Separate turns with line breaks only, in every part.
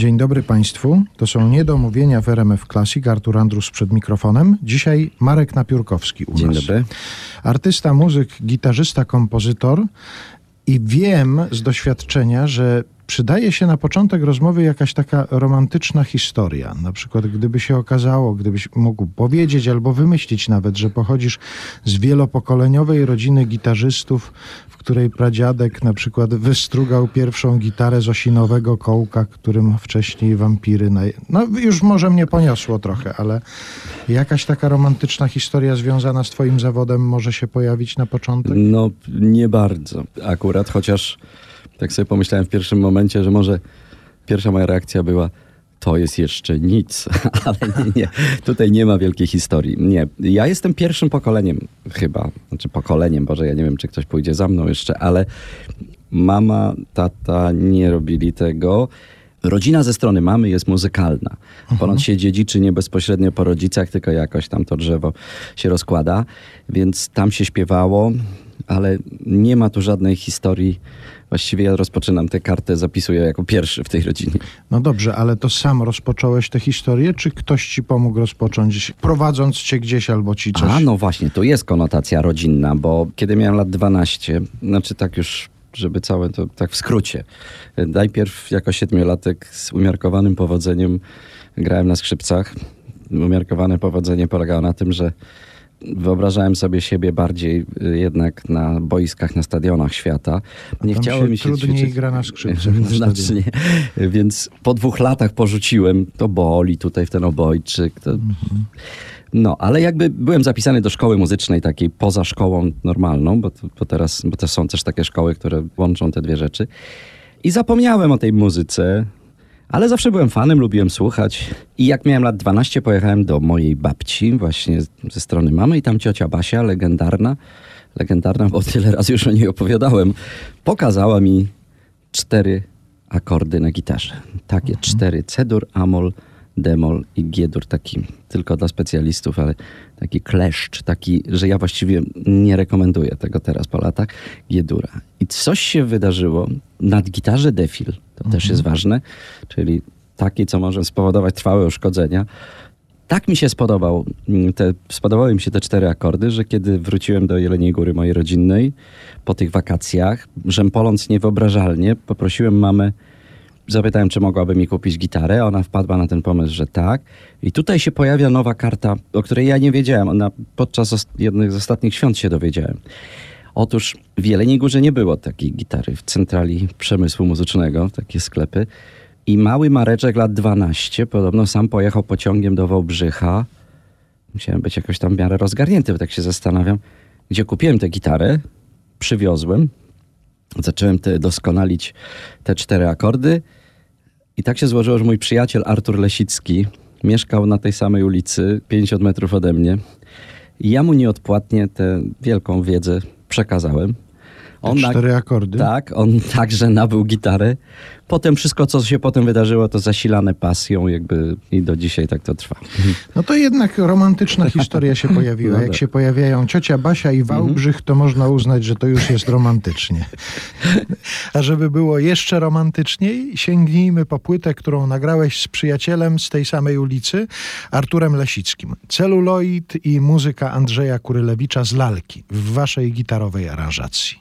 Dzień dobry Państwu. To są niedomówienia w RMF Classic. Artur Andrus przed mikrofonem. Dzisiaj Marek Napiórkowski u
Dzień
nas.
dobry.
Artysta, muzyk, gitarzysta, kompozytor. I wiem z doświadczenia, że przydaje się na początek rozmowy jakaś taka romantyczna historia. Na przykład, gdyby się okazało, gdybyś mógł powiedzieć albo wymyślić nawet, że pochodzisz z wielopokoleniowej rodziny gitarzystów, w której pradziadek na przykład wystrugał pierwszą gitarę z osinowego kołka, którym wcześniej wampiry... Naj... No już może mnie poniosło trochę, ale jakaś taka romantyczna historia związana z twoim zawodem może się pojawić na początek?
No, nie bardzo akurat, chociaż tak sobie pomyślałem w pierwszym momencie, że może pierwsza moja reakcja była to jest jeszcze nic, ale nie, nie, tutaj nie ma wielkiej historii. Nie, ja jestem pierwszym pokoleniem chyba, znaczy pokoleniem, Boże, ja nie wiem, czy ktoś pójdzie za mną jeszcze, ale mama, tata nie robili tego. Rodzina ze strony mamy jest muzykalna. Ponoć się dziedziczy nie bezpośrednio po rodzicach, tylko jakoś tam to drzewo się rozkłada, więc tam się śpiewało, ale nie ma tu żadnej historii. Właściwie ja rozpoczynam tę kartę, zapisuję jako pierwszy w tej rodzinie.
No dobrze, ale to sam rozpocząłeś tę historię, czy ktoś ci pomógł rozpocząć, prowadząc cię gdzieś albo ci coś?
A no właśnie, tu jest konotacja rodzinna, bo kiedy miałem lat 12, znaczy tak już, żeby całe to tak w skrócie. Najpierw jako siedmiolatek z umiarkowanym powodzeniem grałem na skrzypcach. Umiarkowane powodzenie polegało na tym, że wyobrażałem sobie siebie bardziej y, jednak na boiskach, na stadionach świata. Nie
Tam
chciało
się
mi się
trudniej
ćwiczyć.
gra na skrzypcach na
Znacznie. Więc po dwóch latach porzuciłem to boli tutaj w ten obojczyk. To... No, ale jakby byłem zapisany do szkoły muzycznej takiej poza szkołą normalną, bo, bo teraz bo to są też takie szkoły, które łączą te dwie rzeczy. I zapomniałem o tej muzyce, ale zawsze byłem fanem, lubiłem słuchać. I jak miałem lat 12, pojechałem do mojej babci, właśnie ze strony mamy, i tam ciocia Basia, legendarna, legendarna, bo tyle razy już o niej opowiadałem, pokazała mi cztery akordy na gitarze. Takie cztery: C-dur, Amol, Demol i G-dur. Taki tylko dla specjalistów, ale taki kleszcz, taki, że ja właściwie nie rekomenduję tego teraz po latach. G-dura. I coś się wydarzyło na gitarze defil. To też jest ważne, czyli taki, co może spowodować trwałe uszkodzenia. Tak mi się spodobał, mm, te, spodobały mi się te cztery akordy, że kiedy wróciłem do Jeleniej Góry mojej rodzinnej po tych wakacjach, rzępoląc niewyobrażalnie, poprosiłem mamę, zapytałem, czy mogłaby mi kupić gitarę. Ona wpadła na ten pomysł, że tak. I tutaj się pojawia nowa karta, o której ja nie wiedziałem. Ona podczas jednych z ostatnich świąt się dowiedziałem. Otóż w Jeleniej Górze nie było takiej gitary w centrali przemysłu muzycznego, takie sklepy. I mały Mareczek lat 12 podobno sam pojechał pociągiem do Wałbrzycha. Musiałem być jakoś tam w miarę rozgarnięty, bo tak się zastanawiam, gdzie kupiłem tę gitarę, przywiozłem, zacząłem te doskonalić te cztery akordy i tak się złożyło, że mój przyjaciel Artur Lesicki mieszkał na tej samej ulicy, 50 metrów ode mnie. I ja mu nieodpłatnie tę wielką wiedzę przekazałem.
Te
na-
cztery akordy?
tak, on także nabył gitarę. Potem wszystko, co się potem wydarzyło, to zasilane pasją jakby i do dzisiaj tak to trwa.
No to jednak romantyczna historia się pojawiła.
No
Jak
tak.
się pojawiają ciocia Basia i Wałbrzych, to można uznać, że to już jest romantycznie. A żeby było jeszcze romantyczniej, sięgnijmy po płytę, którą nagrałeś z przyjacielem z tej samej ulicy, Arturem Lesickim. Celuloid i muzyka Andrzeja Kurylewicza z Lalki w waszej gitarowej aranżacji.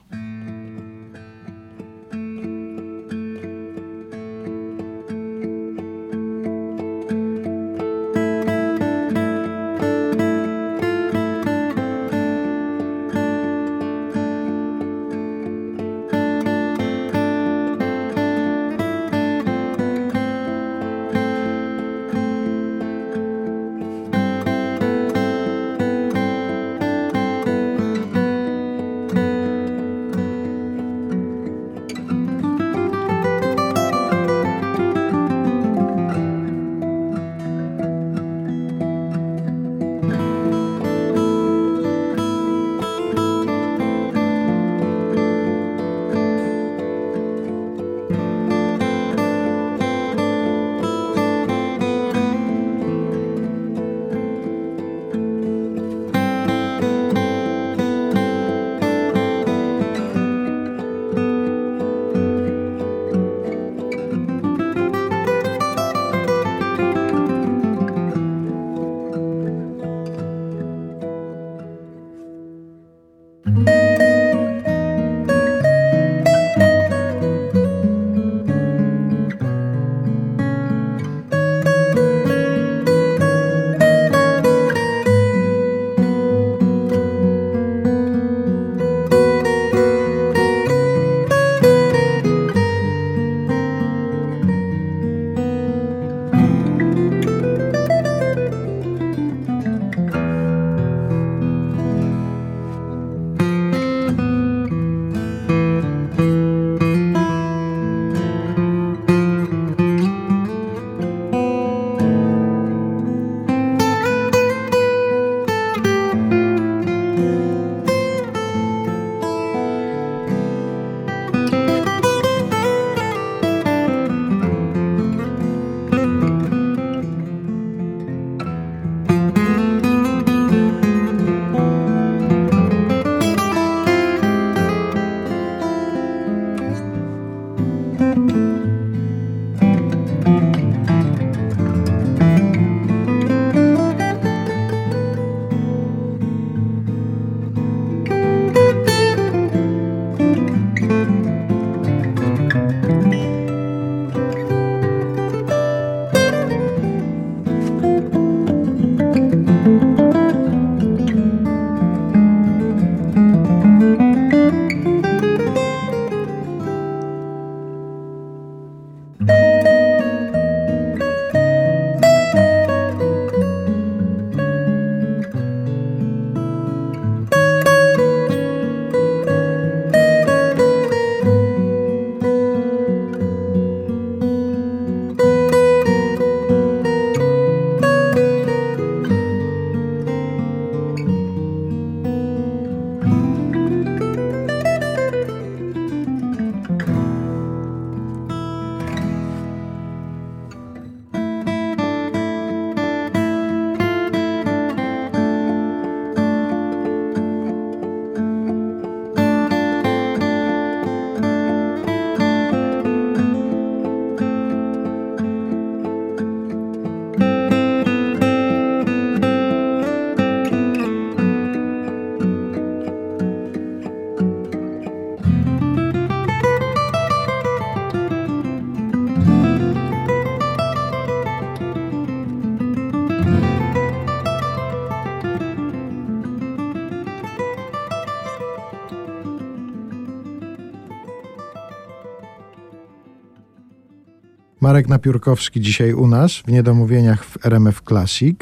Marek Napiórkowski dzisiaj u nas w Niedomówieniach w RMF Classic.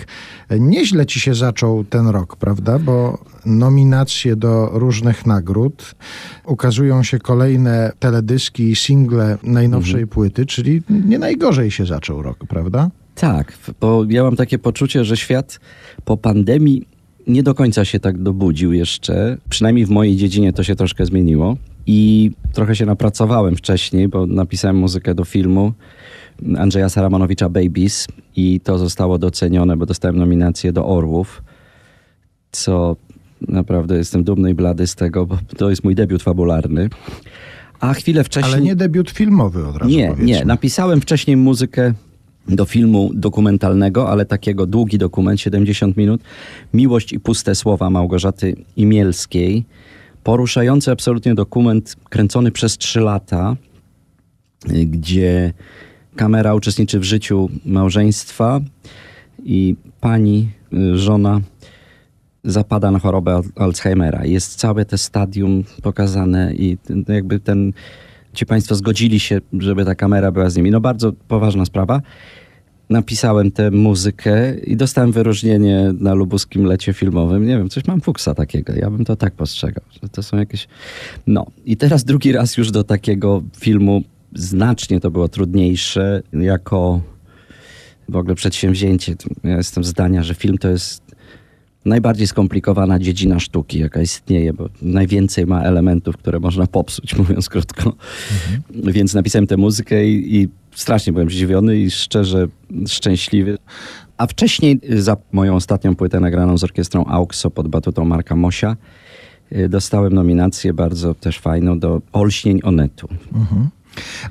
Nieźle ci się zaczął ten rok, prawda? Bo nominacje do różnych nagród, ukazują się kolejne teledyski i single najnowszej
Mhm.
płyty, czyli nie najgorzej się zaczął rok, prawda?
Tak, bo ja mam takie poczucie, że świat po pandemii nie do końca się tak dobudził jeszcze. Przynajmniej w mojej dziedzinie to się troszkę zmieniło. I trochę się napracowałem wcześniej, bo napisałem muzykę do filmu Andrzeja Saramanowicza Babies i to zostało docenione, bo dostałem nominację do Orłów, co naprawdę jestem dumny i blady z tego, bo to jest mój debiut fabularny. A chwilę wcześniej...
Ale nie debiut filmowy od razu
Nie,
powiedzmy.
nie. Napisałem wcześniej muzykę do filmu dokumentalnego, ale takiego długi dokument, 70 minut. Miłość i puste słowa Małgorzaty Imielskiej. Poruszający absolutnie dokument, kręcony przez trzy lata, gdzie kamera uczestniczy w życiu małżeństwa i pani, y, żona zapada na chorobę Al- Alzheimera. Jest całe te stadium pokazane i jakby ten, ci państwo zgodzili się, żeby ta kamera była z nimi. No bardzo poważna sprawa. Napisałem tę muzykę i dostałem wyróżnienie na lubuskim lecie filmowym. Nie wiem, coś mam fuksa takiego. Ja bym to tak postrzegał, że to są jakieś... No i teraz drugi raz już do takiego filmu znacznie to było trudniejsze jako w ogóle przedsięwzięcie. Ja jestem zdania, że film to jest najbardziej skomplikowana dziedzina sztuki, jaka istnieje, bo najwięcej ma elementów, które można popsuć, mówiąc krótko. Więc napisałem tę muzykę i, i strasznie byłem zdziwiony i szczerze szczęśliwy. A wcześniej za moją ostatnią płytę nagraną z orkiestrą AUXO pod batutą Marka Mosia y, dostałem nominację bardzo też fajną do Olśnień Onetu.
Mhm.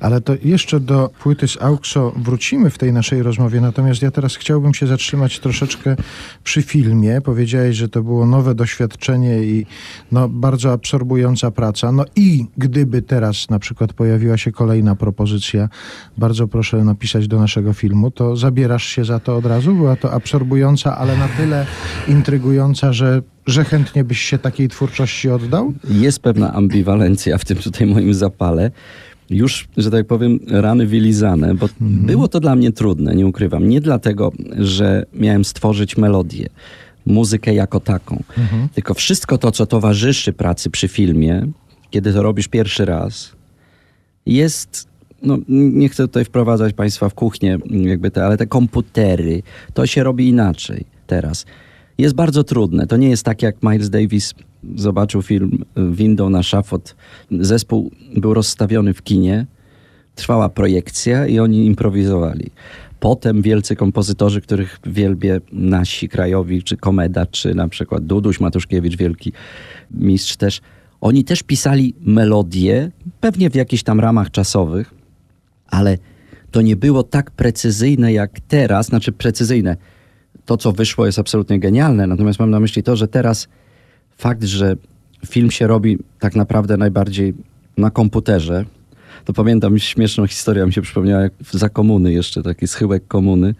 Ale to jeszcze do płyty z AUXO wrócimy w tej naszej rozmowie, natomiast ja teraz chciałbym się zatrzymać troszeczkę przy filmie. Powiedziałeś, że to było nowe doświadczenie i no, bardzo absorbująca praca. No i gdyby teraz na przykład pojawiła się kolejna propozycja, bardzo proszę napisać do naszego filmu, to zabierasz się za to od razu? Była to absorbująca, ale na tyle intrygująca, że, że chętnie byś się takiej twórczości oddał?
Jest pewna ambiwalencja w tym tutaj moim zapale. Już, że tak powiem, rany wylizane, bo było to dla mnie trudne, nie ukrywam. Nie dlatego, że miałem stworzyć melodię, muzykę jako taką, tylko wszystko to, co towarzyszy pracy przy filmie, kiedy to robisz pierwszy raz, jest. No, nie chcę tutaj wprowadzać Państwa w kuchnię, jakby te, ale te komputery, to się robi inaczej teraz. Jest bardzo trudne. To nie jest tak, jak Miles Davis zobaczył film Window na szafot. Zespół był rozstawiony w kinie, trwała projekcja i oni improwizowali. Potem wielcy kompozytorzy, których wielbię nasi krajowi, czy Komeda, czy na przykład Duduś Matuszkiewicz, wielki mistrz też, oni też pisali melodie, pewnie w jakichś tam ramach czasowych, ale to nie było tak precyzyjne jak teraz, znaczy precyzyjne. To, co wyszło, jest absolutnie genialne, natomiast mam na myśli to, że teraz fakt, że film się robi tak naprawdę najbardziej na komputerze, to pamiętam śmieszną historię, mi się przypomniała, jak za komuny jeszcze, taki schyłek komuny,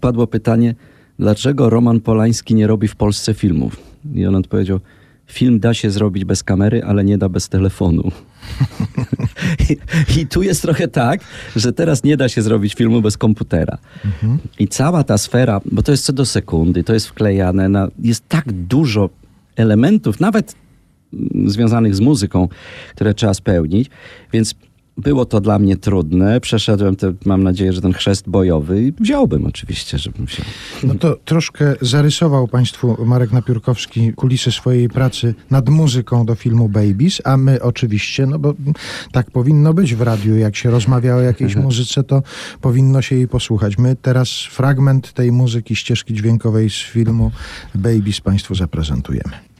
padło pytanie, dlaczego Roman Polański nie robi w Polsce filmów? I on odpowiedział, film da się zrobić bez kamery, ale nie da bez telefonu. I, I tu jest trochę tak, że teraz nie da się zrobić filmu bez komputera. I cała ta sfera, bo to jest co do sekundy, to jest wklejane, na, jest tak dużo elementów, nawet mm, związanych z muzyką, które trzeba spełnić, więc było to dla mnie trudne. Przeszedłem, te, mam nadzieję, że ten chrzest bojowy i wziąłbym oczywiście, żebym się...
No to troszkę zarysował Państwu Marek Napiórkowski kulisy swojej pracy nad muzyką do filmu Babies, a my oczywiście, no bo tak powinno być w radiu, jak się rozmawia o jakiejś muzyce, to powinno się jej posłuchać. My teraz fragment tej muzyki, ścieżki dźwiękowej z filmu Babies Państwu zaprezentujemy.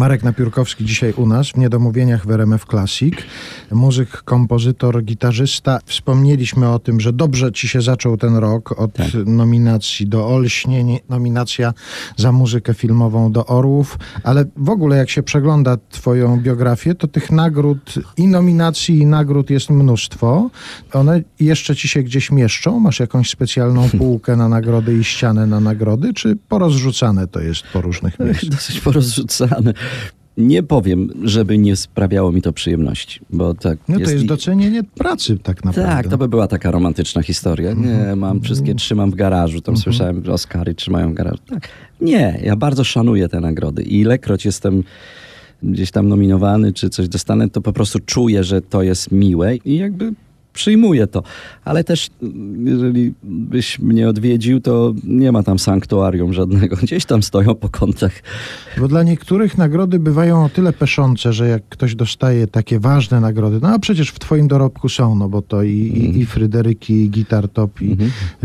Marek Napiórkowski dzisiaj u nas w Niedomówieniach w RMF Classic. Muzyk, kompozytor, gitarzysta. Wspomnieliśmy o tym, że dobrze ci się zaczął ten rok od
Tak.
nominacji do Olśnie, nie- nominacja za muzykę filmową do Orłów, ale w ogóle jak się przegląda twoją biografię, to tych nagród i nominacji i nagród jest mnóstwo. One jeszcze ci się gdzieś mieszczą? Masz jakąś specjalną półkę na nagrody i ścianę na nagrody, czy porozrzucane to jest po różnych miejscach?
Dosyć porozrzucane. Nie powiem, żeby nie sprawiało mi to przyjemności, bo tak
No to jest
i-
docenienie pracy tak naprawdę.
Tak, to by była taka romantyczna historia. Nie, mam wszystkie, trzymam w garażu. Tam słyszałem, że Oscary trzymają w garażu. Tak. Nie, ja bardzo szanuję te nagrody. I ilekroć jestem gdzieś tam nominowany, czy coś dostanę, to po prostu czuję, że to jest miłe i jakby przyjmuję to. Ale też, jeżeli byś mnie odwiedził, to nie ma tam sanktuarium żadnego. Gdzieś tam stoją po kątach.
Bo dla niektórych nagrody bywają o tyle peszące, że jak ktoś dostaje takie ważne nagrody, no a przecież w twoim dorobku są, no bo to i, i, i Fryderyki, i Guitar Top, i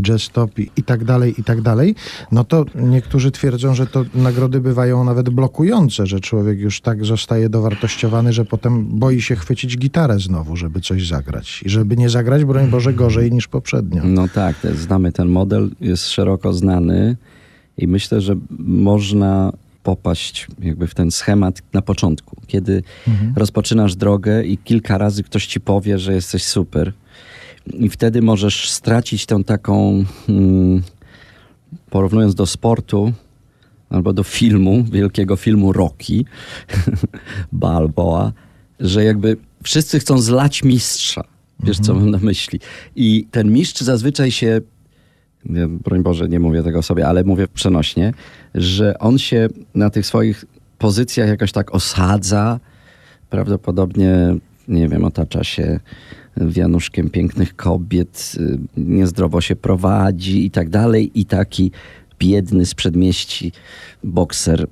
Jazz Top, i, i tak dalej, i tak dalej, no to niektórzy twierdzą, że to nagrody bywają nawet blokujące, że człowiek już tak zostaje dowartościowany, że potem boi się chwycić gitarę znowu, żeby coś zagrać. I żeby nie zagrać, broń Boże, gorzej niż poprzednio.
No tak, znamy ten model, jest szeroko znany i myślę, że można popaść jakby w ten schemat na początku, kiedy rozpoczynasz drogę i kilka razy ktoś ci powie, że jesteś super i wtedy możesz stracić tą taką, hmm, porównując do sportu albo do filmu, wielkiego filmu Rocky, Balboa, że jakby wszyscy chcą zlać mistrza. Wiesz, co mam na myśli. I ten mistrz zazwyczaj się, broń Boże, nie mówię tego sobie, ale mówię przenośnie, że on się na tych swoich pozycjach jakoś tak osadza, prawdopodobnie, nie wiem, otacza się wianuszkiem pięknych kobiet, y, niezdrowo się prowadzi i tak dalej. I taki biedny z przedmieści bokser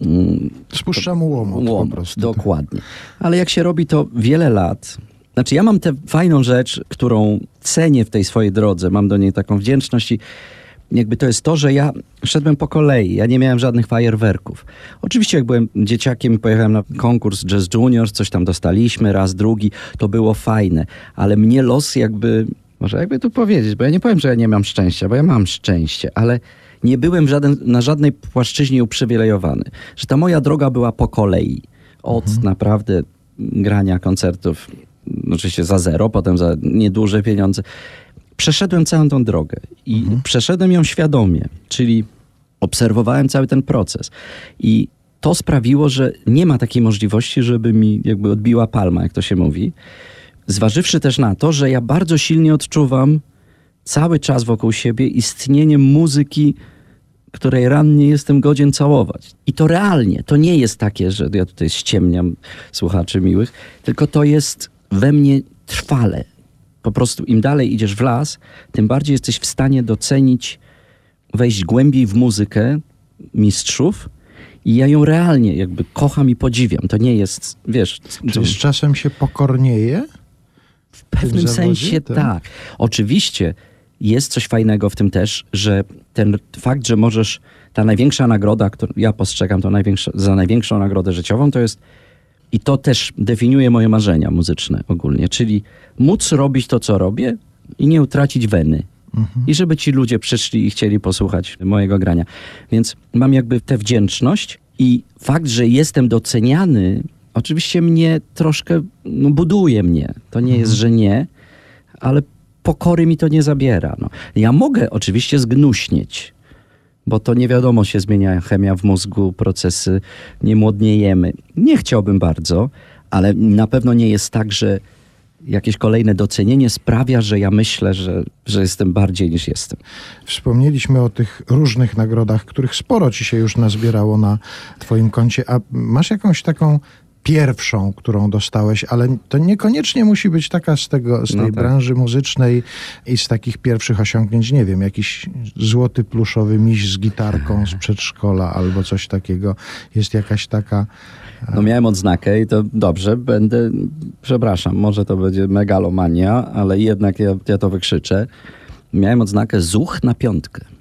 mm,
Spuszcza mu łomot, po
Łomot,
prostu.
Dokładnie. Ale jak się robi to wiele lat, znaczy ja mam tę fajną rzecz, którą cenię w tej swojej drodze, mam do niej taką wdzięczność i jakby to jest to, że ja szedłem po kolei, ja nie miałem żadnych fajerwerków. Oczywiście jak byłem dzieciakiem i pojechałem na konkurs Jazz Juniors, coś tam dostaliśmy, raz, drugi, to było fajne, ale mnie los jakby, może jakby tu powiedzieć, bo ja nie powiem, że ja nie mam szczęścia, bo ja mam szczęście, ale nie byłem żaden, na żadnej płaszczyźnie uprzywilejowany. Że ta moja droga była po kolei. Od naprawdę grania koncertów, oczywiście za zero, potem za nieduże pieniądze. Przeszedłem całą tą drogę i przeszedłem ją świadomie, czyli obserwowałem cały ten proces. I to sprawiło, że nie ma takiej możliwości, żeby mi jakby odbiła palma, jak to się mówi. Zważywszy też na to, że ja bardzo silnie odczuwam cały czas wokół siebie istnienie muzyki, której rannie jestem godzien całować. I to realnie. To nie jest takie, że ja tutaj ściemniam słuchaczy miłych, tylko to jest we mnie trwale. Po prostu im dalej idziesz w las, tym bardziej jesteś w stanie docenić, wejść głębiej w muzykę mistrzów i ja ją realnie jakby kocham i podziwiam. To nie jest, wiesz...
Czy z czasem się pokornieje?
W pewnym
zawodzie?
sensie
Tak.
tak. Oczywiście jest coś fajnego w tym też, że ten fakt, że możesz, ta największa nagroda, którą ja postrzegam to największa, za największą nagrodę życiową, to jest i to też definiuje moje marzenia muzyczne ogólnie, czyli móc robić to, co robię i nie utracić weny. I żeby ci ludzie przyszli i chcieli posłuchać mojego grania. Więc mam jakby tę wdzięczność i fakt, że jestem doceniany, oczywiście mnie troszkę no, buduje mnie. To nie jest, że nie, ale pokory mi to nie zabiera. No. Ja mogę oczywiście zgnuśnieć, bo to nie wiadomo, się zmienia chemia w mózgu, procesy, nie młodniejemy. Nie chciałbym bardzo, ale na pewno nie jest tak, że jakieś kolejne docenienie sprawia, że ja myślę, że, że jestem bardziej niż jestem.
Wspomnieliśmy o tych różnych nagrodach, których sporo ci się już nazbierało na twoim koncie, a masz jakąś taką pierwszą, którą dostałeś, ale to niekoniecznie musi być taka z, tego, z tej
No tak.
branży muzycznej i z takich pierwszych osiągnięć, nie wiem, jakiś złoty pluszowy miś z gitarką z przedszkola albo coś takiego. Jest jakaś taka...
No miałem odznakę i to dobrze, będę, przepraszam, może to będzie megalomania, ale jednak ja, ja to wykrzyczę. Miałem odznakę zuch na piątkę.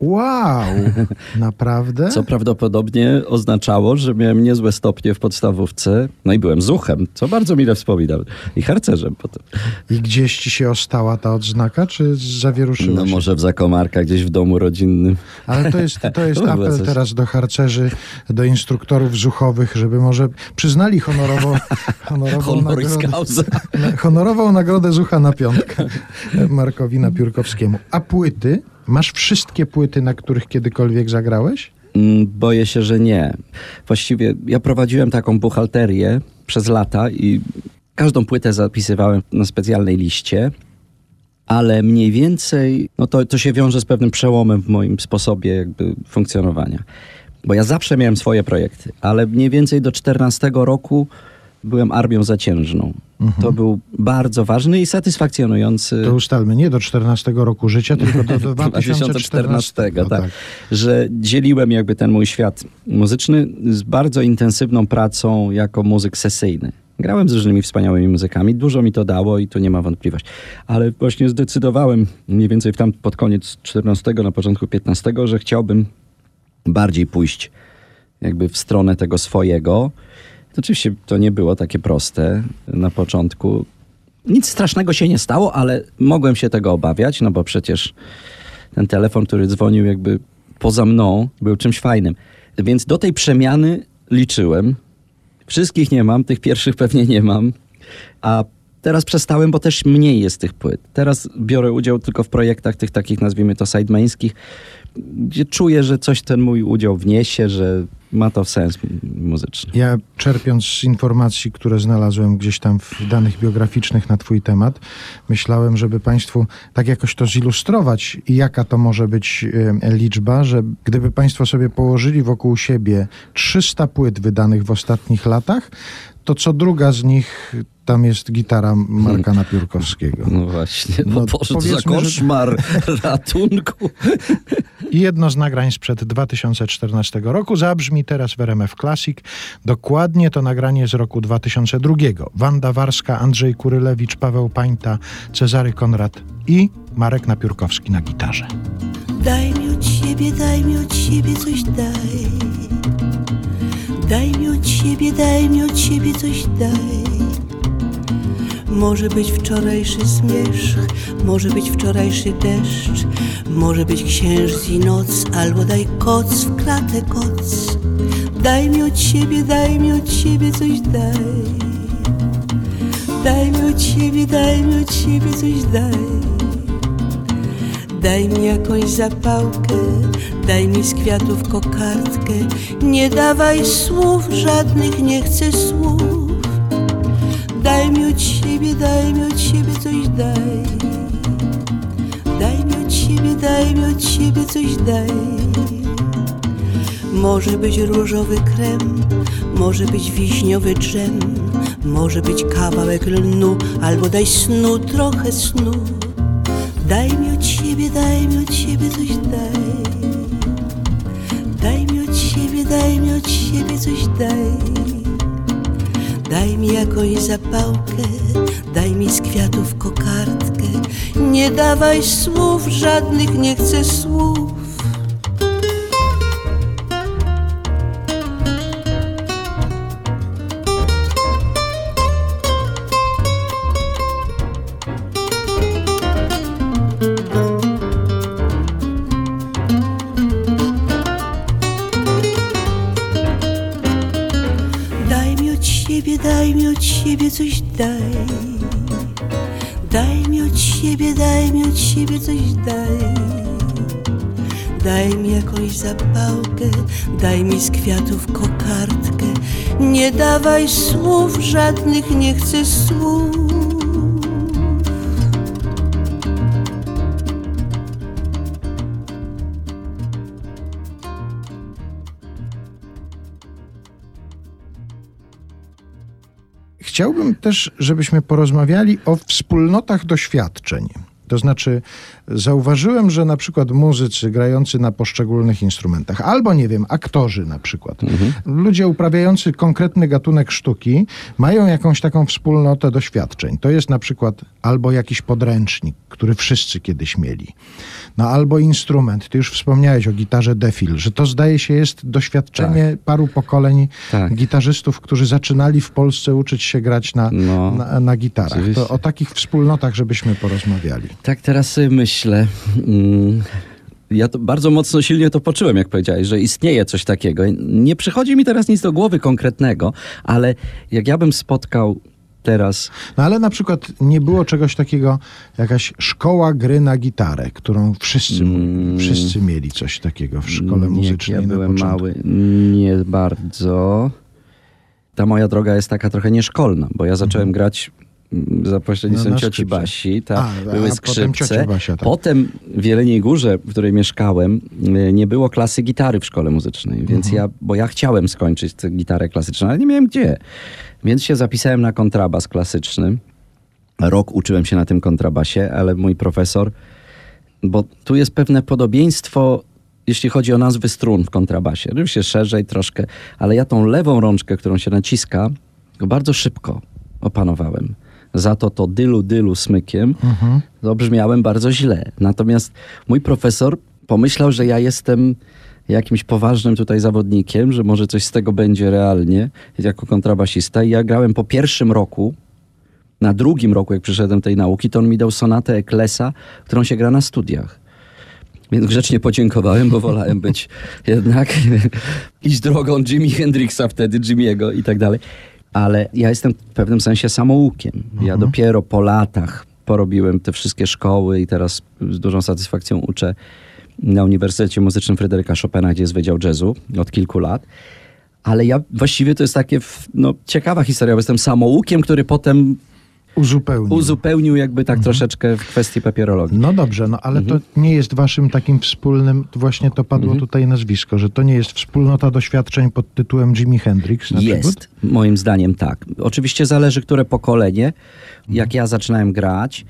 Wow, naprawdę?
Co prawdopodobnie oznaczało, że miałem niezłe stopnie w podstawówce. No i byłem zuchem, co bardzo mile wspominam. I harcerzem potem.
I gdzieś ci się ostała ta odznaka, czy zawieruszyła
No
się?
może w zakamarkach, gdzieś w domu rodzinnym.
Ale to jest, to jest
To
apel teraz do harcerzy, do instruktorów zuchowych, żeby może przyznali honorowo, honorową, nagrodę, honorową nagrodę Zucha na piątkę Markowi Napiórkowskiemu. A płyty? Masz wszystkie płyty, na których kiedykolwiek zagrałeś?
Mm, Boję się, że nie. Właściwie ja prowadziłem taką buchalterię przez lata i każdą płytę zapisywałem na specjalnej liście, ale mniej więcej no to, to się wiąże z pewnym przełomem w moim sposobie jakby funkcjonowania. Bo ja zawsze miałem swoje projekty, ale mniej więcej do 14 roku byłem armią zaciężną. To był bardzo ważny i satysfakcjonujący
To ustalmy, nie do 14 roku życia, tylko do, do 2014.
2014,
No
tak. Że dzieliłem jakby ten mój świat muzyczny z bardzo intensywną pracą jako muzyk sesyjny. Grałem z różnymi wspaniałymi muzykami, dużo mi to dało i tu nie ma wątpliwości. Ale właśnie zdecydowałem mniej więcej w tam pod koniec 14, na początku 15, że chciałbym bardziej pójść jakby w stronę tego swojego. Oczywiście to nie było takie proste na początku. Nic strasznego się nie stało, ale mogłem się tego obawiać, no bo przecież ten telefon, który dzwonił jakby poza mną, był czymś fajnym. Więc do tej przemiany liczyłem. Wszystkich nie mam, tych pierwszych pewnie nie mam. A teraz przestałem, bo też mniej jest tych płyt. Teraz biorę udział tylko w projektach tych takich, nazwijmy to sidemańskich, gdzie czuję, że coś ten mój udział wniesie, że ma to sens muzyczny.
Ja czerpiąc z informacji, które znalazłem gdzieś tam w danych biograficznych na Twój temat, myślałem, żeby Państwu tak jakoś to zilustrować i jaka to może być e, liczba, że gdyby Państwo sobie położyli wokół siebie 300 płyt wydanych w ostatnich latach, to co druga z nich tam jest gitara Marka Napiórkowskiego.
No właśnie,
No,
no, Boże, to za
powiedzmy, że-
koszmar ratunku.
I jedno z nagrań sprzed 2014 roku zabrzmi teraz w RMF Classic. Dokładnie to nagranie z roku 2002. Wanda Warska, Andrzej Kurylewicz, Paweł Pańta, Cezary Konrad i Marek Napiórkowski na gitarze.
Daj mi od siebie, daj mi od siebie coś daj. Daj mi od siebie, daj mi od siebie coś daj. Może być wczorajszy zmierzch, może być wczorajszy deszcz, może być księżyc i noc, albo daj koc w klatę koc. Daj mi od siebie, daj mi od siebie coś daj. Daj mi od siebie, daj mi od siebie coś daj. Daj mi jakąś zapałkę, daj mi z kwiatów kokardkę. Nie dawaj słów, żadnych nie chcę słów. Daj mi od siebie, daj mi od siebie coś daj. Daj mi od siebie, daj mi od siebie coś daj. Może być różowy krem, może być wiśniowy dżem, może być kawałek lnu, albo daj snu, trochę snu. Daj mi od siebie, daj mi od siebie coś daj. Daj mi od siebie, daj mi od siebie coś daj. Daj mi jakąś zapałkę, daj mi z kwiatów kokardkę. Nie dawaj słów, żadnych nie chcę słów. Daj. Daj mi od siebie, daj mi od siebie coś daj. Daj mi jakąś zapałkę, daj mi z kwiatów kokardkę. Nie dawaj słów, żadnych nie chcę słów.
Chciałbym też, żebyśmy porozmawiali o wspólnotach doświadczeń. To znaczy, zauważyłem, że na przykład muzycy grający na poszczególnych instrumentach, albo nie wiem, aktorzy na przykład, ludzie uprawiający konkretny gatunek sztuki, mają jakąś taką wspólnotę doświadczeń. To jest na przykład albo jakiś podręcznik, który wszyscy kiedyś mieli, no albo instrument. Ty już wspomniałeś o gitarze Defil, że to zdaje się jest doświadczenie paru pokoleń
Tak.
gitarzystów, którzy zaczynali w Polsce uczyć się grać na,
No,
na, na gitarach.
oczywiście.
To o takich wspólnotach, żebyśmy porozmawiali.
Tak teraz sobie myślę. Mm, Ja to bardzo mocno, silnie to poczułem, jak powiedziałeś, że istnieje coś takiego. Nie przychodzi mi teraz nic do głowy konkretnego, ale jak ja bym spotkał teraz
No ale na przykład nie było czegoś takiego, jakaś szkoła gry na gitarę, którą wszyscy,
Mm.
wszyscy mieli coś takiego w szkole
Jak
muzycznej
ja byłem mały, nie bardzo. Ta moja droga jest taka trochę nieszkolna, bo ja zacząłem grać mm, za pośrednictwem
No,
cioci. Basi, ta,
A, a
były
potem
skrzypce.
Basia, tak.
Potem w Jeleniej Górze, w której mieszkałem, y, nie było klasy gitary w szkole muzycznej, więc
Mhm.
ja, bo ja chciałem skończyć tę gitarę klasyczną, ale nie miałem gdzie. Więc się zapisałem na kontrabas klasyczny. Rok uczyłem się na tym kontrabasie, ale mój profesor bo tu jest pewne podobieństwo, jeśli chodzi o nazwy strun w kontrabasie. Oczywiście szerzej troszkę, ale ja tą lewą rączkę, którą się naciska, bardzo szybko opanowałem. Za to to dylu, dylu smykiem
Mhm.
to brzmiałem bardzo źle. Natomiast mój profesor pomyślał, że ja jestem jakimś poważnym tutaj zawodnikiem, że może coś z tego będzie realnie jako kontrabasista. I ja grałem po pierwszym roku, na drugim roku, jak przyszedłem tej nauki, to on mi dał sonatę Eklesa, którą się gra na studiach. Więc grzecznie podziękowałem, bo wolałem być jednak iść drogą Jimi Hendrixa wtedy, Jimiego i tak dalej. Ale ja jestem w pewnym sensie samoukiem. Ja dopiero po latach porobiłem te wszystkie szkoły i teraz z dużą satysfakcją uczę na Uniwersytecie Muzycznym Fryderyka Chopina, gdzie jest Wydział Jazzu od kilku lat. Ale ja właściwie to jest takie no, ciekawa historia, bo jestem samoukiem, który potem
Uzupełnił.
uzupełnił jakby tak troszeczkę w kwestii papierologii.
No dobrze, no ale
Mhm.
to nie jest waszym takim wspólnym, właśnie to padło tutaj nazwisko, że to nie jest wspólnota doświadczeń pod tytułem Jimi Hendrix na przykład?
Jest, moim zdaniem tak. Oczywiście zależy, które pokolenie. Jak ja zaczynałem grać,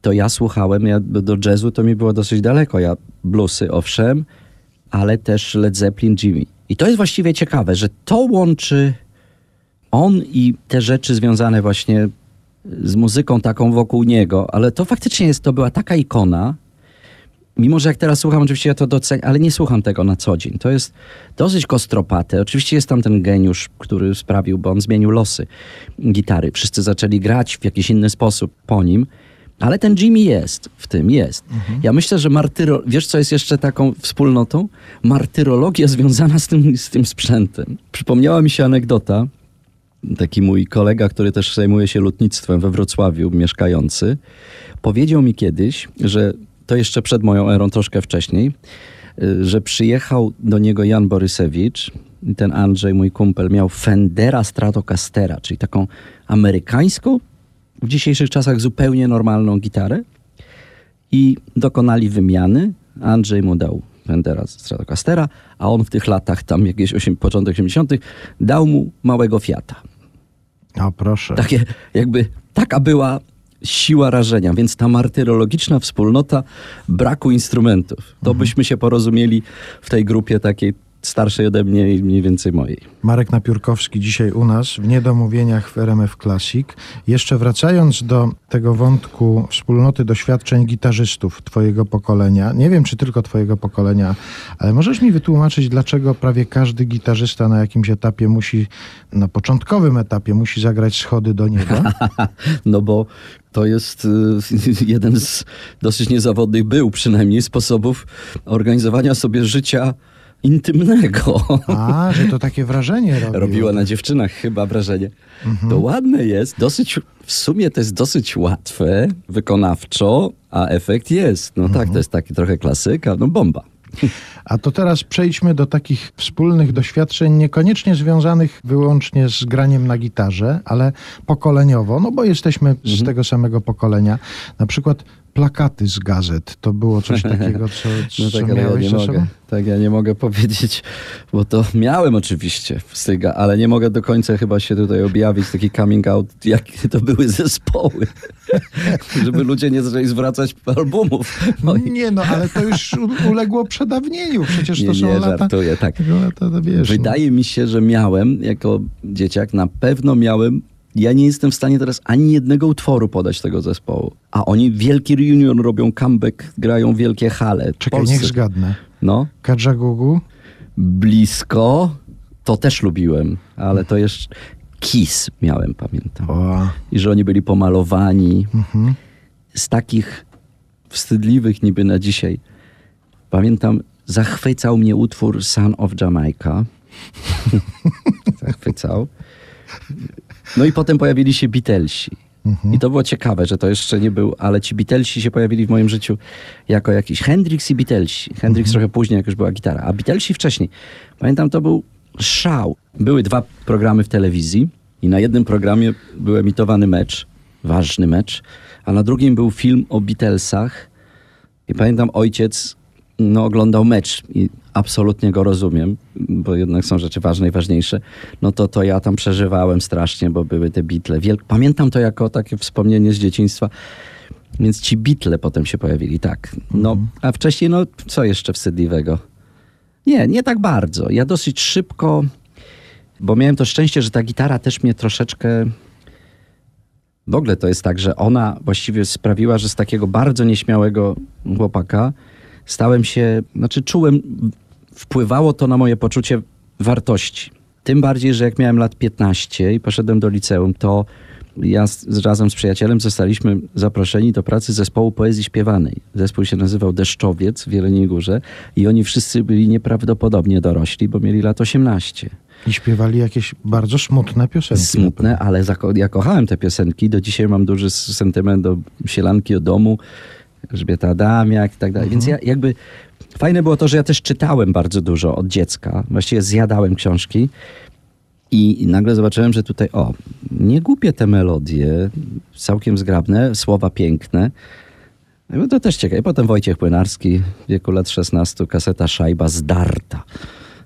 to ja słuchałem, ja do jazzu to mi było dosyć daleko. Ja bluesy, owszem, ale też Led Zeppelin, Jimmy. I to jest właściwie ciekawe, że to łączy on i te rzeczy związane właśnie z muzyką taką wokół niego, ale to faktycznie jest, to była taka ikona, Mimo, że jak teraz słucham, oczywiście ja to doceniam, ale nie słucham tego na co dzień. To jest dosyć kostropate. Oczywiście jest tam ten geniusz, który sprawił, bo on zmienił losy gitary. Wszyscy zaczęli grać w jakiś inny sposób po nim, ale ten Jimmy jest, w tym jest. Ja myślę, że martyro... Wiesz, co jest jeszcze taką wspólnotą? Martyrologia związana z tym, z tym sprzętem. Przypomniała mi się anegdota, taki mój kolega, który też zajmuje się lotnictwem we Wrocławiu, mieszkający, powiedział mi kiedyś, że to jeszcze przed moją erą, troszkę wcześniej, y, że przyjechał do niego Jan Borysewicz i ten Andrzej, mój kumpel, miał Fendera Stratocastera, czyli taką amerykańską, w dzisiejszych czasach zupełnie normalną gitarę i dokonali wymiany. Andrzej mu dał Fendera Stratocastera, a on w tych latach, tam jakieś osiem, początek 80., dał mu małego Fiata.
O proszę.
Takie jakby, taka była siła rażenia, więc ta martyrologiczna wspólnota braku instrumentów. To byśmy się porozumieli w tej grupie takiej starszej ode mnie i mniej więcej mojej.
Marek Napiórkowski dzisiaj u nas w Niedomówieniach w RMF Classic. Jeszcze wracając do tego wątku wspólnoty doświadczeń gitarzystów twojego pokolenia, nie wiem czy tylko twojego pokolenia, ale możesz mi wytłumaczyć, dlaczego prawie każdy gitarzysta na jakimś etapie musi, na początkowym etapie musi zagrać schody do nieba?
No bo to jest y, jeden z dosyć niezawodnych był przynajmniej sposobów organizowania sobie życia intymnego.
A, że to takie wrażenie robi.
Robiła na dziewczynach chyba wrażenie. To ładne jest, dosyć, w sumie to jest dosyć łatwe, wykonawczo, a efekt jest. No tak, to jest taki trochę klasyka, no bomba.
A to teraz przejdźmy do takich wspólnych doświadczeń, niekoniecznie związanych wyłącznie z graniem na gitarze, ale pokoleniowo, no bo jesteśmy z tego samego pokolenia. Na przykład plakaty z gazet. To było coś takiego, co,
No
co
tak, ale ja
miałeś
nie mogę.
sobą?
Tak, ja nie mogę powiedzieć, bo to miałem oczywiście styga, ale nie mogę do końca chyba się tutaj objawić, taki coming out, jakie to były zespoły. Żeby ludzie nie zaczęli zwracać albumów.
No nie no, ale to już uległo przedawnieniu. Przecież
Nie,
to są
nie,
lata...
żartuję, tak.
Lata, to wiesz, no.
Wydaje mi się, że miałem jako dzieciak, na pewno miałem. Ja nie jestem w stanie teraz ani jednego utworu podać tego zespołu. A oni wielki reunion robią comeback, grają wielkie hale.
Czekaj,
Polsce.
niech zgadnę.
No,
Kadżagugu?
blisko. To też lubiłem, ale to jeszcze Kiss miałem, pamiętam.
O,
I że oni byli pomalowani
mhm.
z takich wstydliwych niby na dzisiaj. Pamiętam, zachwycał mnie utwór Son of Jamaica. zachwycał. No i potem pojawili się Beatlesi. I to było ciekawe, że to jeszcze nie był, ale ci Beatlesi się pojawili w moim życiu jako jakiś Hendrix i Beatlesi. Hendrix trochę później, jak już była gitara, a Beatlesi wcześniej. Pamiętam, to był szał. Były dwa programy w telewizji i na jednym programie był emitowany mecz, ważny mecz, a na drugim był film o Beatlesach. I pamiętam, ojciec no, oglądał mecz i absolutnie go rozumiem, bo jednak są rzeczy ważne i ważniejsze. No to, to ja tam przeżywałem strasznie, bo były te bitle. Pamiętam to jako takie wspomnienie z dzieciństwa. Więc ci bitle potem się pojawili, tak. No, a wcześniej, no, co jeszcze wstydliwego? Nie, nie tak bardzo. Ja dosyć szybko, bo miałem to szczęście, że ta gitara też mnie troszeczkę w ogóle to jest tak, że ona właściwie sprawiła, że z takiego bardzo nieśmiałego chłopaka stałem się, znaczy czułem, wpływało to na moje poczucie wartości. Tym bardziej, że jak miałem lat 15 i poszedłem do liceum, to ja z, razem z przyjacielem zostaliśmy zaproszeni do pracy zespołu poezji śpiewanej. Zespół się nazywał Deszczowiec w Jeleniej Górze i oni wszyscy byli nieprawdopodobnie dorośli, bo mieli lat 18
I śpiewali jakieś bardzo smutne piosenki.
smutne, ale ja kochałem te piosenki. Do dzisiaj mam duży sentyment do Sielanki o domu, Elżbieta Adamiak i tak dalej. Więc ja jakby fajne było to, że ja też czytałem bardzo dużo od dziecka. Właściwie zjadałem książki i nagle zobaczyłem, że tutaj o, nie głupie te melodie, całkiem zgrabne, słowa piękne. No to też ciekawe. Potem Wojciech Płynarski w wieku lat 16, kaseta Szajba zdarta.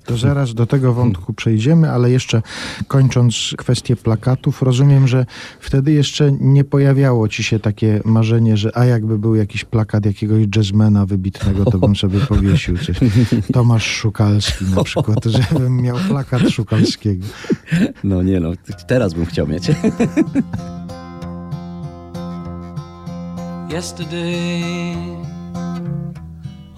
To zaraz do tego wątku przejdziemy, ale jeszcze kończąc kwestię plakatów, rozumiem, że wtedy jeszcze nie pojawiało ci się takie marzenie, że a jakby był jakiś plakat jakiegoś jazzmana wybitnego, to bym sobie powiesił. Coś. Tomasz Szukalski na przykład, żebym miał plakat Szukalskiego.
No nie no, teraz bym chciał mieć.
Yesterday,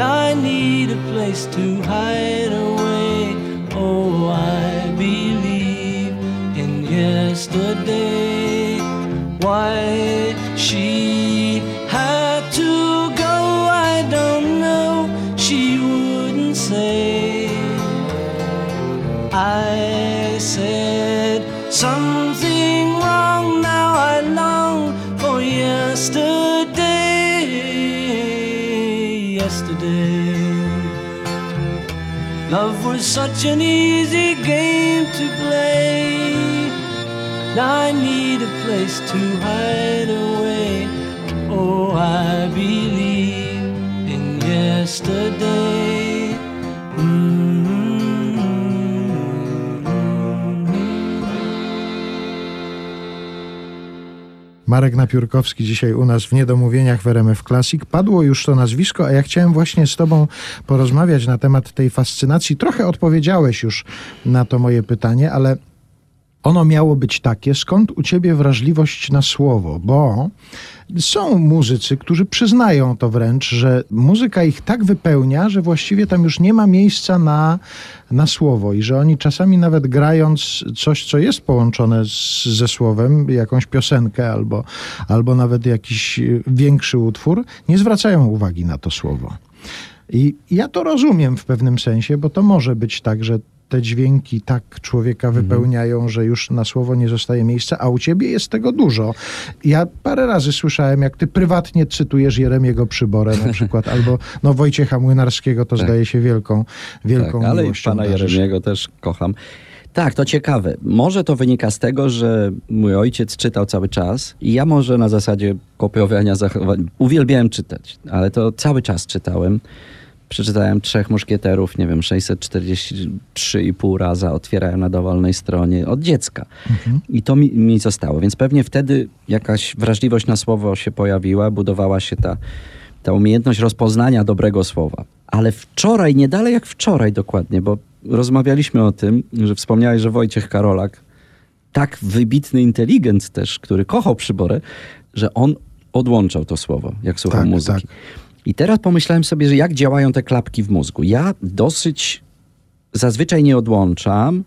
I need a place to hide away. Oh, I believe in yesterday. Love was such an easy game to play. Now I need a place to hide away. Oh, I believe in yesterday.
Marek Napiórkowski dzisiaj u nas w Niedomówieniach w RMF Classic. Padło już to nazwisko, a ja chciałem właśnie z tobą porozmawiać na temat tej fascynacji. Trochę odpowiedziałeś już na to moje pytanie, ale ono miało być takie, skąd u ciebie wrażliwość na słowo, bo są muzycy, którzy przyznają to wręcz, że muzyka ich tak wypełnia, że właściwie tam już nie ma miejsca na, na słowo i że oni czasami nawet grając coś, co jest połączone z, ze słowem, jakąś piosenkę albo, albo nawet jakiś większy utwór, nie zwracają uwagi na to słowo. I ja to rozumiem w pewnym sensie, bo to może być tak, że te dźwięki tak człowieka wypełniają, że już na słowo nie zostaje miejsca, a u ciebie jest tego dużo. Ja parę razy słyszałem, jak ty prywatnie cytujesz Jeremiego Przyborę na przykład, albo no Wojciecha Młynarskiego, to
Tak.
zdaje się wielką, wielką
tak, ale
miłością
pana
darzysz.
Jeremiego też kocham. Tak, to ciekawe. Może to wynika z tego, że mój ojciec czytał cały czas i ja może na zasadzie kopiowania zachowań uwielbiałem czytać, ale to cały czas czytałem. Przeczytałem Trzech Muszkieterów, nie wiem, 643,5 raza, otwierałem na dowolnej stronie od dziecka. I to mi, mi zostało, więc pewnie wtedy jakaś wrażliwość na słowo się pojawiła, budowała się ta, ta umiejętność rozpoznania dobrego słowa. Ale wczoraj, nie dalej jak wczoraj dokładnie, bo rozmawialiśmy o tym, że wspomniałeś, że Wojciech Karolak, tak wybitny inteligent też, który kochał przyborę, że on odłączał to słowo, jak słuchał
Tak,
muzyki.
tak.
I teraz pomyślałem sobie, że jak działają te klapki w mózgu. Ja dosyć zazwyczaj nie odłączam,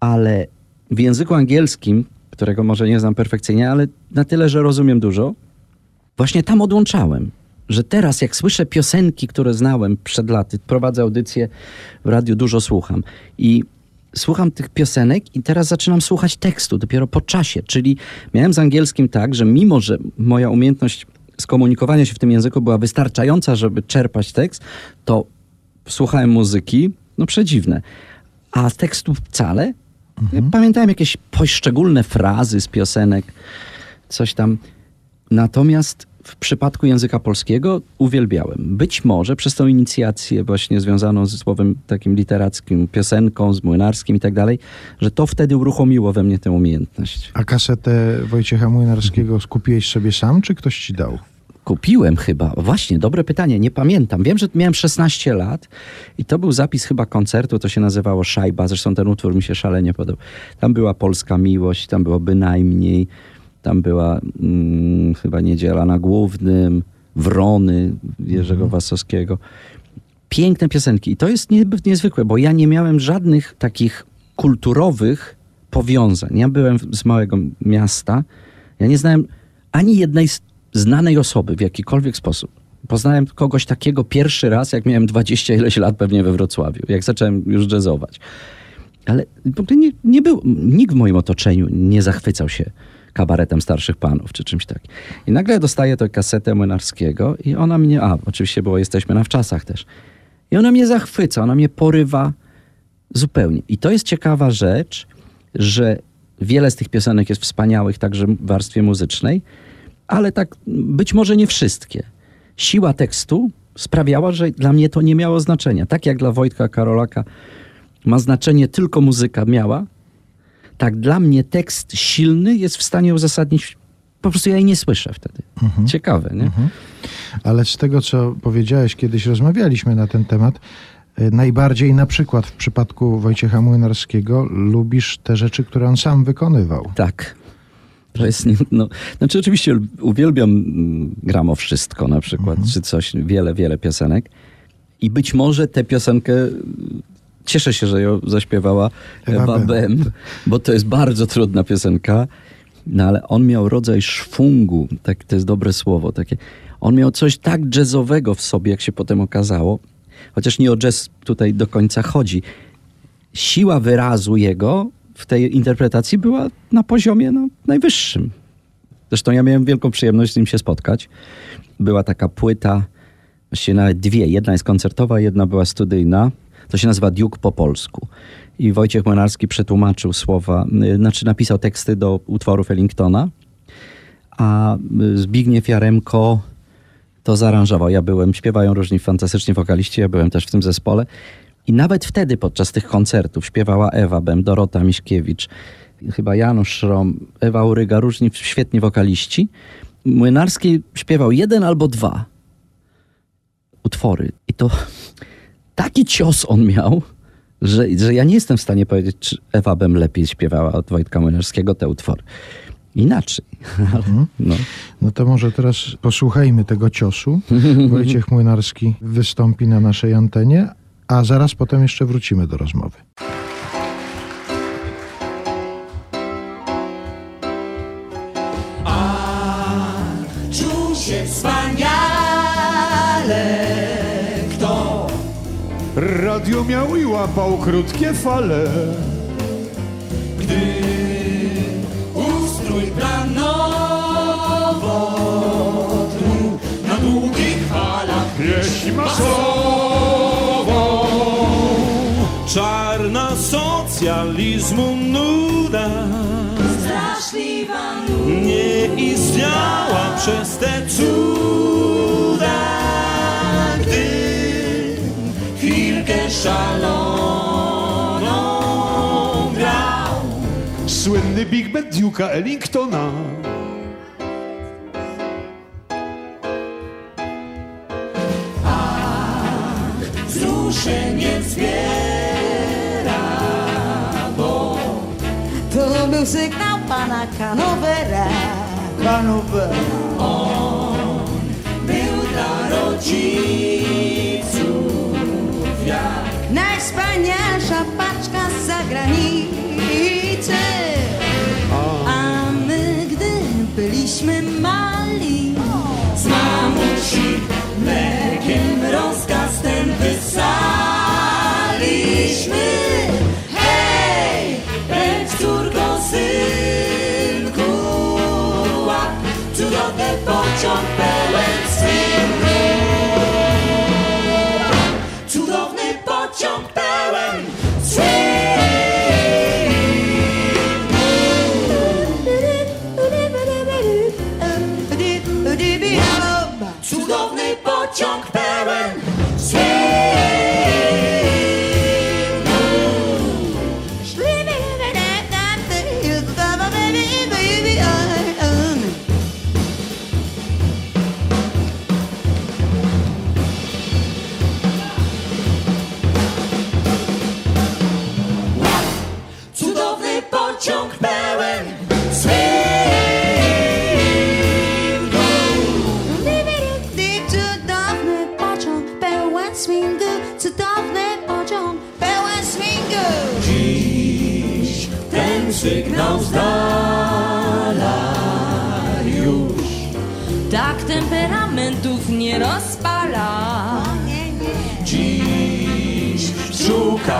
ale w języku angielskim, którego może nie znam perfekcyjnie, ale na tyle, że rozumiem dużo, właśnie tam odłączałem. Że teraz, jak słyszę piosenki, które znałem przed laty, prowadzę audycję w radiu, dużo słucham. I słucham tych piosenek i teraz zaczynam słuchać tekstu dopiero po czasie. Czyli miałem z angielskim tak, że mimo, że moja umiejętność skomunikowania się w tym języku była wystarczająca, żeby czerpać tekst, to słuchałem muzyki, no przedziwne. A tekstu wcale. Pamiętałem jakieś poszczególne frazy z piosenek, coś tam. Natomiast w przypadku języka polskiego uwielbiałem. Być może przez tą inicjację właśnie związaną ze słowem takim literackim, piosenką, z młynarskim i tak dalej, że to wtedy uruchomiło we mnie tę umiejętność.
A kasetę Wojciecha Młynarskiego skupiłeś sobie sam, czy ktoś ci dał?
Kupiłem chyba. Właśnie, dobre pytanie, nie pamiętam. Wiem, że miałem 16 lat i to był zapis chyba koncertu, to się nazywało Szajba. Zresztą ten utwór mi się szalenie podobał. Tam była Polska Miłość, tam było Bynajmniej, tam była mm, chyba Niedziela na Głównym, Wrony Jerzego Wasowskiego. Piękne piosenki. I to jest nie, niezwykłe, bo ja nie miałem żadnych takich kulturowych powiązań. Ja byłem z małego miasta. Ja nie znałem ani jednej znanej osoby w jakikolwiek sposób. Poznałem kogoś takiego pierwszy raz, jak miałem 20 ileś lat pewnie we Wrocławiu, jak zacząłem już jazzować. Ale nie, nie był, nikt w moim otoczeniu nie zachwycał się kabaretem starszych panów czy czymś takim. I nagle dostaję tę kasetę Młynarskiego i ona mnie, a oczywiście było Jesteśmy na wczasach też. I ona mnie zachwyca, ona mnie porywa zupełnie. I to jest ciekawa rzecz, że wiele z tych piosenek jest wspaniałych także w warstwie muzycznej, ale tak być może nie wszystkie. Siła tekstu sprawiała, że dla mnie to nie miało znaczenia. Tak jak dla Wojtka Karolaka ma znaczenie tylko muzyka miała, tak dla mnie tekst silny jest w stanie uzasadnić. Po prostu ja jej nie słyszę wtedy. Ciekawe, nie?
Ale z tego, co powiedziałeś, kiedyś rozmawialiśmy na ten temat, y, najbardziej na przykład w przypadku Wojciecha Młynarskiego lubisz te rzeczy, które on sam wykonywał.
Tak. To jest, nie- no, znaczy oczywiście uwielbiam mm, gram o wszystko na przykład, czy coś, wiele, wiele piosenek. I być może tę piosenkę, cieszę się, że ją zaśpiewała
Ewa
Ewa.
Bem,
bo to jest bardzo trudna piosenka, no ale on miał rodzaj szwungu, tak, to jest dobre słowo, takie, on miał coś tak jazzowego w sobie, jak się potem okazało, chociaż nie o jazz tutaj do końca chodzi. Siła wyrazu jego w tej interpretacji była na poziomie no, najwyższym. Zresztą ja miałem wielką przyjemność z nim się spotkać. Była taka płyta, właściwie nawet dwie. Jedna jest koncertowa, jedna była studyjna. To się nazywa Duke po polsku. I Wojciech Młynarski przetłumaczył słowa, y, znaczy napisał teksty do utworów Ellingtona, a y, Zbigniew Jaremko to zaaranżował. Ja byłem, śpiewają różni fantastyczni wokaliści, ja byłem też w tym zespole. I nawet wtedy podczas tych koncertów śpiewała Ewa Bem, Dorota Miśkiewicz, chyba Janusz Szrom, Ewa Uryga, różni świetni wokaliści. Młynarski śpiewał jeden albo dwa utwory. I to taki cios on miał, że, że ja nie jestem w stanie powiedzieć, czy Ewa bym lepiej śpiewała od Wojtka Młynarskiego te utwory. Inaczej. Ale, no.
No to może teraz posłuchajmy tego ciosu. Wojciech Młynarski wystąpi na naszej antenie, a zaraz potem jeszcze wrócimy do rozmowy.
Radio miał i łapał krótkie fale.
ustrój planowodnu Na długich falach
Pieśń masową.
Czarna socjalizmu nuda
Straszliwa nuda
nie istniała przez te cuda,
szaloną grał
Słynny Big Band Duke'a Ellingtona.
Wzruszenie zbiera Bo
To był sygnał pana Kanowera. Kanowera.
był dla rodziców jak
Najwspanialsza paczka z zagranicy. A my, gdy byliśmy mali, junk
baron.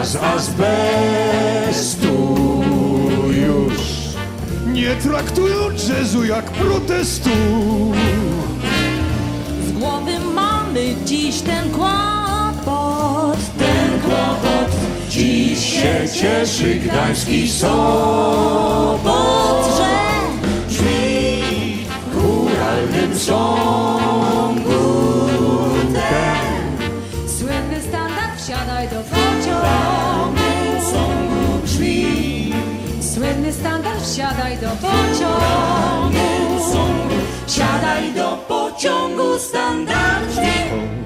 Szukasz azbestu już. Nie traktują jazzu jak protestu.
Z głowy mamy dziś ten kłopot.
ten kłopot. Dziś się cieszy gdański sobot,
Że
brzmi w chóralnym
wsiadaj do pociągu.
Siadaj do pociągu standard brzmi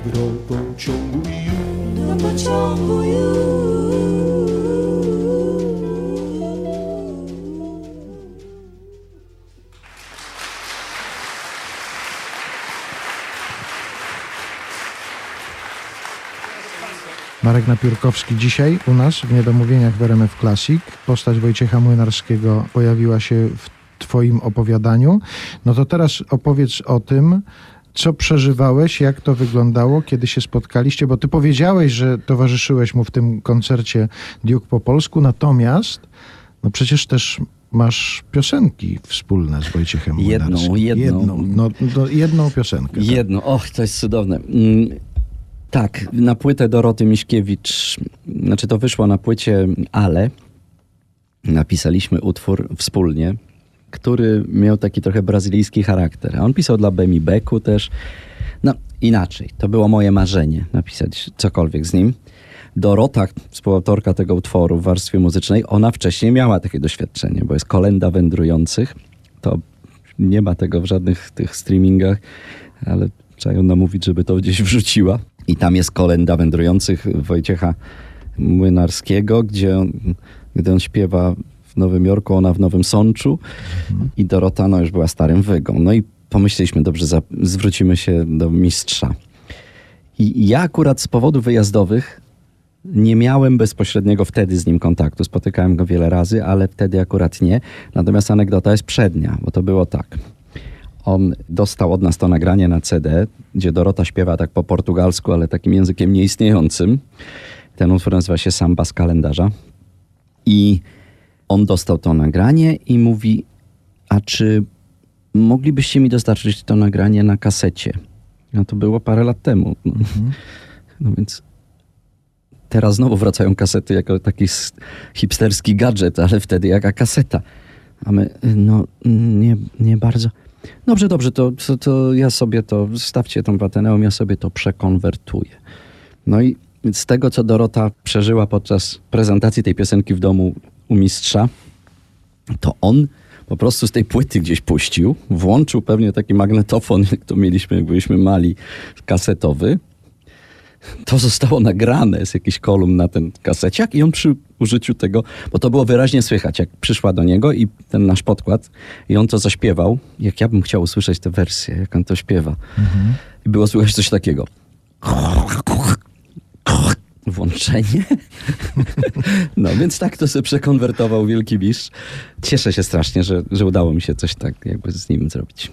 Do pociągu już.
do pociągu już.
Marek Napiórkowski dzisiaj u nas w Niedomówieniach w RMF Classic. Postać Wojciecha Młynarskiego pojawiła się w twoim opowiadaniu. No to teraz opowiedz o tym, co przeżywałeś, jak to wyglądało, kiedy się spotkaliście, bo ty powiedziałeś, że towarzyszyłeś mu w tym koncercie Duke po polsku, natomiast no przecież też masz piosenki wspólne z Wojciechem
Jedną,
Młynarskim.
jedną.
Jedną, no, no, jedną piosenkę. tak.
Jedno, och, to jest cudowne. Tak, na płytę Doroty Miśkiewicz, znaczy to wyszło na płycie Ale. Napisaliśmy utwór wspólnie, który miał taki trochę brazylijski charakter. A on pisał dla Bemi Beku też. No inaczej, to było moje marzenie, napisać cokolwiek z nim. Dorota, współautorka tego utworu w warstwie muzycznej, ona wcześniej miała takie doświadczenie, bo jest kolenda wędrujących. To nie ma tego w żadnych tych streamingach, ale trzeba ją namówić, żeby to gdzieś wrzuciła. I tam jest kolenda wędrujących Wojciecha Młynarskiego, gdzie on, gdy on śpiewa w Nowym Jorku, ona w Nowym Sączu i Dorota no, już była starym wygą. No i pomyśleliśmy, dobrze, za, zwrócimy się do mistrza. I ja akurat z powodów wyjazdowych nie miałem bezpośredniego wtedy z nim kontaktu. Spotykałem go wiele razy, ale wtedy akurat nie. Natomiast anegdota jest przednia, bo to było tak. On dostał od nas to nagranie na CD, gdzie Dorota śpiewa tak po portugalsku, ale takim językiem nieistniejącym. Ten utwór nazywa się Samba z kalendarza. I on dostał to nagranie i mówi, a czy moglibyście mi dostarczyć to nagranie na kasecie? No to było parę lat temu. No, no więc teraz znowu wracają kasety jako taki hipsterski gadżet, ale wtedy jaka kaseta. A my, no nie, nie bardzo. Dobrze, dobrze, to, to, to ja sobie to, stawcie tą Wateneum, ja sobie to przekonwertuję. No i z tego, co Dorota przeżyła podczas prezentacji tej piosenki w domu u mistrza, to on po prostu z tej płyty gdzieś puścił, włączył pewnie taki magnetofon, jak to mieliśmy, jak byliśmy mali, kasetowy. To zostało nagrane z jakiś kolumn na ten kaseciak i on przy użyciu tego, bo to było wyraźnie słychać, jak przyszła do niego i ten nasz podkład i on to zaśpiewał, jak ja bym chciał usłyszeć tę wersję, jak on to śpiewa. I było słychać coś takiego. Włączenie. No więc tak to sobie przekonwertował wielki mistrz. Cieszę się strasznie, że, że udało mi się coś tak jakby z nim zrobić.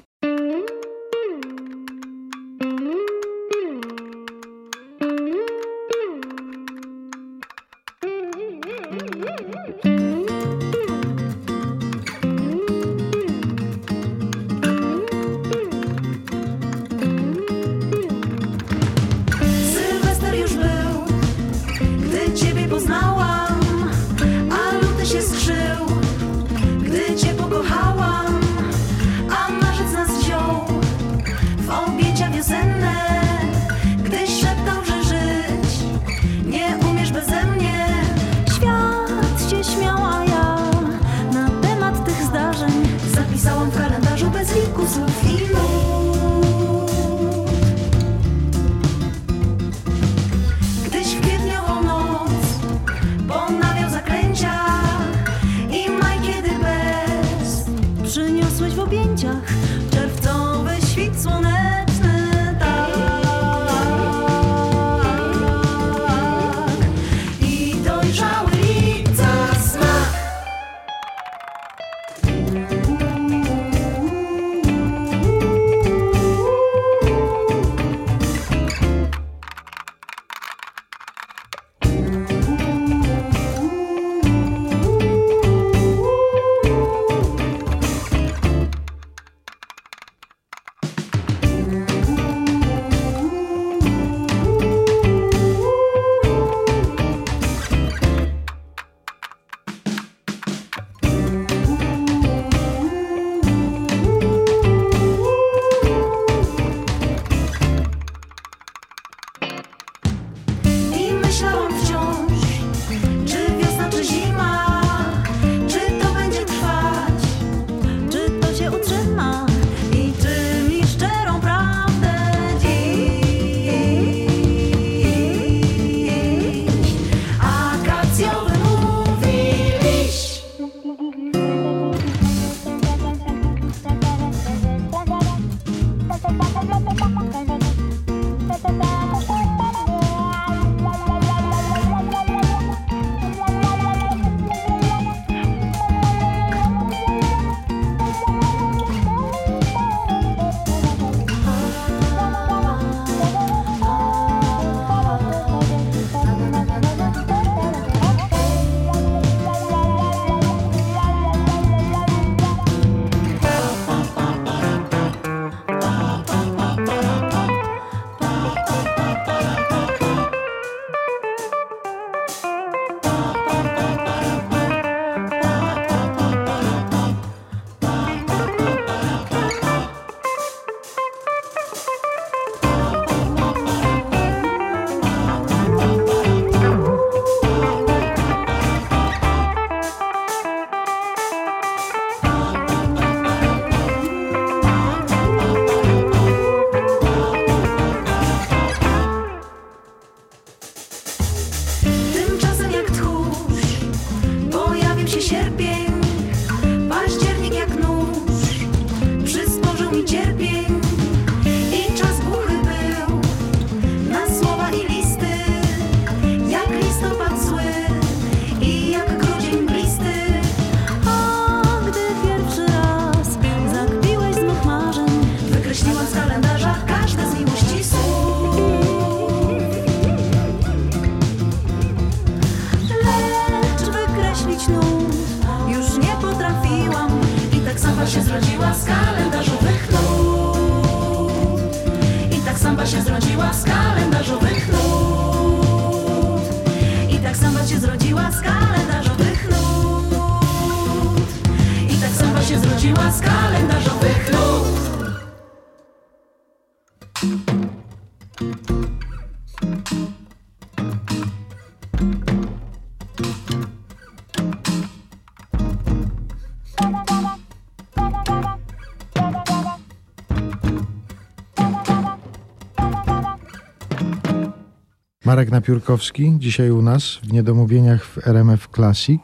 Marek Napiórkowski, dzisiaj u nas w Niedomówieniach w RMF Classic.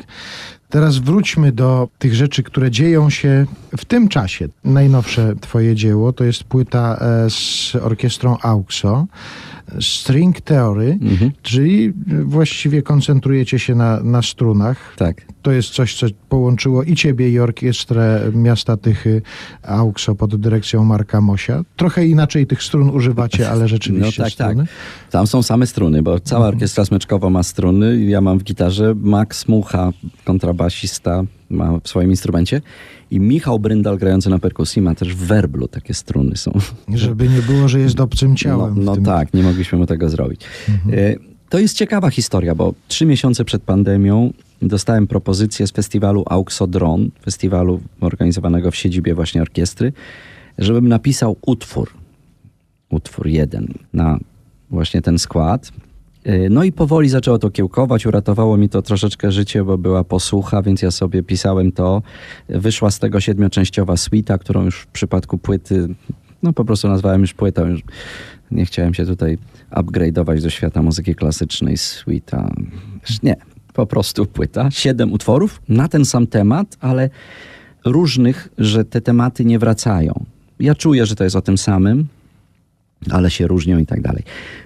Teraz wróćmy do tych rzeczy, które dzieją się w tym czasie. Najnowsze twoje dzieło to jest płyta e, z orkiestrą AUXO, String Theory,
Mhm.
czyli właściwie koncentrujecie się na, na strunach.
Tak.
To jest coś, co połączyło i ciebie, i orkiestrę miasta Tychy AUXO pod dyrekcją Marka Mosia. Trochę inaczej tych strun używacie, ale rzeczywiście
No tak, tak.
struny.
Tam są same struny, bo cała orkiestra smyczkowa ma struny. Ja mam w gitarze. Max Mucha, kontrabasista, ma w swoim instrumencie. I Michał Bryndal, grający na perkusji, ma też w werblu takie struny są.
Żeby nie było, że jest obcym
No,
ciałem.
no
tym.
tak, nie mogliśmy mu tego zrobić. E, To jest ciekawa historia, bo trzy miesiące przed pandemią dostałem propozycję z festiwalu Auxodron, festiwalu organizowanego w siedzibie właśnie orkiestry, żebym napisał utwór, utwór jeden na właśnie ten skład. E, No i powoli zaczęło to kiełkować, uratowało mi to troszeczkę życie, bo była posłucha, więc ja sobie pisałem to. Wyszła z tego siedmioczęściowa suita, którą już w przypadku płyty, no po prostu nazwałem już płytą. Już nie chciałem się tutaj upgrade'ować do świata muzyki klasycznej, suita. Nie, po prostu płyta. Siedem utworów na ten sam temat, ale różnych, że te tematy nie wracają. Ja czuję, że to jest o tym samym, ale się różnią i tak dalej.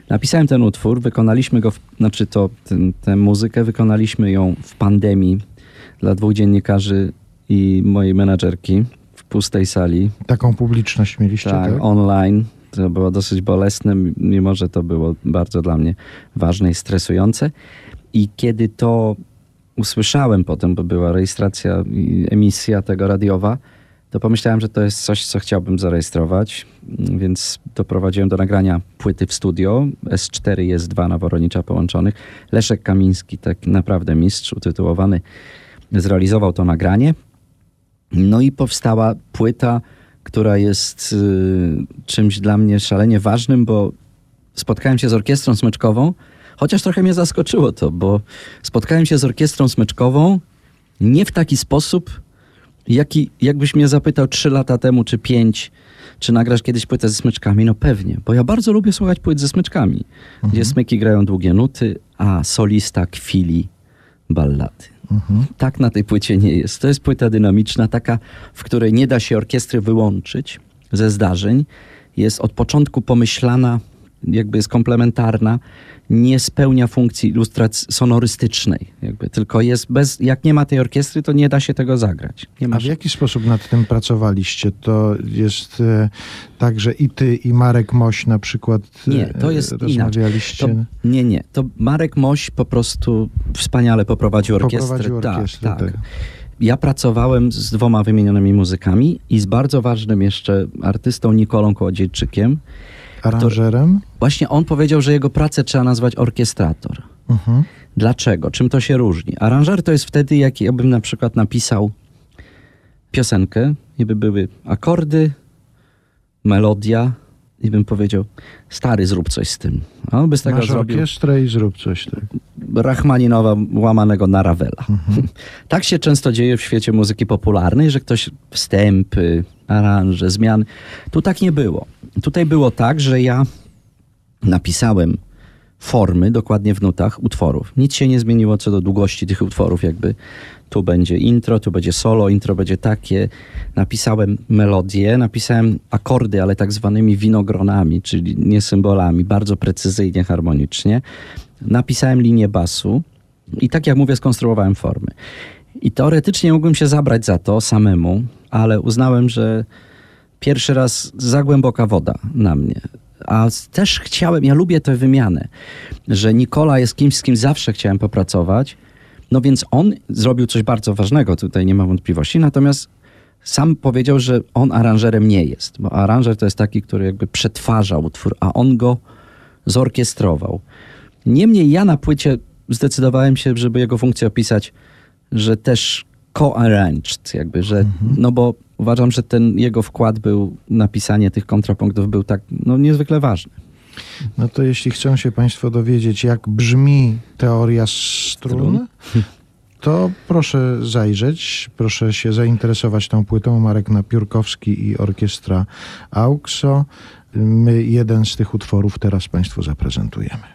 Napisałem ten utwór, wykonaliśmy go, w, znaczy to, ten, tę muzykę wykonaliśmy ją w pandemii dla dwóch dziennikarzy i mojej menadżerki w pustej sali,
Taką publiczność mieliście, tak?
tak, online. To było dosyć bolesne, mimo że to było bardzo dla mnie ważne i stresujące. I kiedy to usłyszałem potem, bo była rejestracja i emisja tego radiowa, to pomyślałem, że to jest coś, co chciałbym zarejestrować, więc doprowadziłem do nagrania płyty w studio. S4 i S2 na Woronicza połączonych. Leszek Kamiński, tak naprawdę mistrz utytułowany, zrealizował to nagranie. No i powstała płyta, która jest y, czymś dla mnie szalenie ważnym, bo spotkałem się z orkiestrą smyczkową, chociaż trochę mnie zaskoczyło to, bo spotkałem się z orkiestrą smyczkową nie w taki sposób, jaki, jakbyś mnie zapytał trzy lata temu, czy pięć, czy nagrasz kiedyś płytę ze smyczkami? No pewnie, bo ja bardzo lubię słuchać płyt ze smyczkami, gdzie smyki grają długie nuty, a solista kwili ballady. Tak na tej płycie nie jest. To jest płyta dynamiczna, taka, w której nie da się orkiestry wyłączyć ze zdarzeń. Jest od początku pomyślana, jakby jest komplementarna, nie spełnia funkcji ilustracji sonorystycznej. Jakby, tylko jest bez, jak nie ma tej orkiestry, to nie da się tego zagrać.
A w jaki sposób nad tym pracowaliście? To jest e, tak, że i ty, i Marek Moś na przykład e,
Nie, to jest inaczej.
rozmawialiście?
To, nie, nie. To Marek Moś po prostu wspaniale poprowadził orkiestrę.
Poprowadził orkiestrę,
tak, tak.
tak.
Ja pracowałem z dwoma wymienionymi muzykami i z bardzo ważnym jeszcze artystą Nikolą Kołodziejczykiem.
Aranżerem?
Właśnie on powiedział, że jego pracę trzeba nazwać orkiestrator.
Mhm.
Dlaczego? Czym to się różni? Aranżer to jest wtedy, jak ja bym na przykład napisał piosenkę i by były akordy, melodia i bym powiedział, stary, zrób coś z tym. A on by z tego
Masz
zrobił
orkiestrę i zrób coś. Tak.
Rachmaninowa łamanego na Ravela. tak się często dzieje w świecie muzyki popularnej, że ktoś wstępy, aranże, zmiany. Tu tak nie było. Tutaj było tak, że ja napisałem formy dokładnie w nutach utworów. Nic się nie zmieniło co do długości tych utworów, jakby tu będzie intro, tu będzie solo, intro będzie takie. Napisałem melodię, napisałem akordy, ale tak zwanymi winogronami, czyli nie symbolami, bardzo precyzyjnie, harmonicznie. Napisałem linię basu i tak jak mówię, skonstruowałem formy. I teoretycznie mógłbym się zabrać za to samemu, ale uznałem, że pierwszy raz za głęboka woda na mnie. A też chciałem, ja lubię tę wymianę, że Nikola jest kimś, z kim zawsze chciałem popracować. No więc on zrobił coś bardzo ważnego, tutaj nie ma wątpliwości. Natomiast sam powiedział, że on aranżerem nie jest, bo aranżer to jest taki, który jakby przetwarza utwór, a on go zorkiestrował. Niemniej ja na płycie zdecydowałem się, żeby jego funkcję opisać, że też co-arranged, jakby, że, no bo uważam, że ten jego wkład był, napisanie tych kontrapunktów był tak, no niezwykle ważny.
No to jeśli chcą się Państwo dowiedzieć, jak brzmi teoria strun, to proszę zajrzeć, proszę się zainteresować tą płytą. Marek Napiórkowski i orkiestra AUXO. My jeden z tych utworów teraz Państwu zaprezentujemy.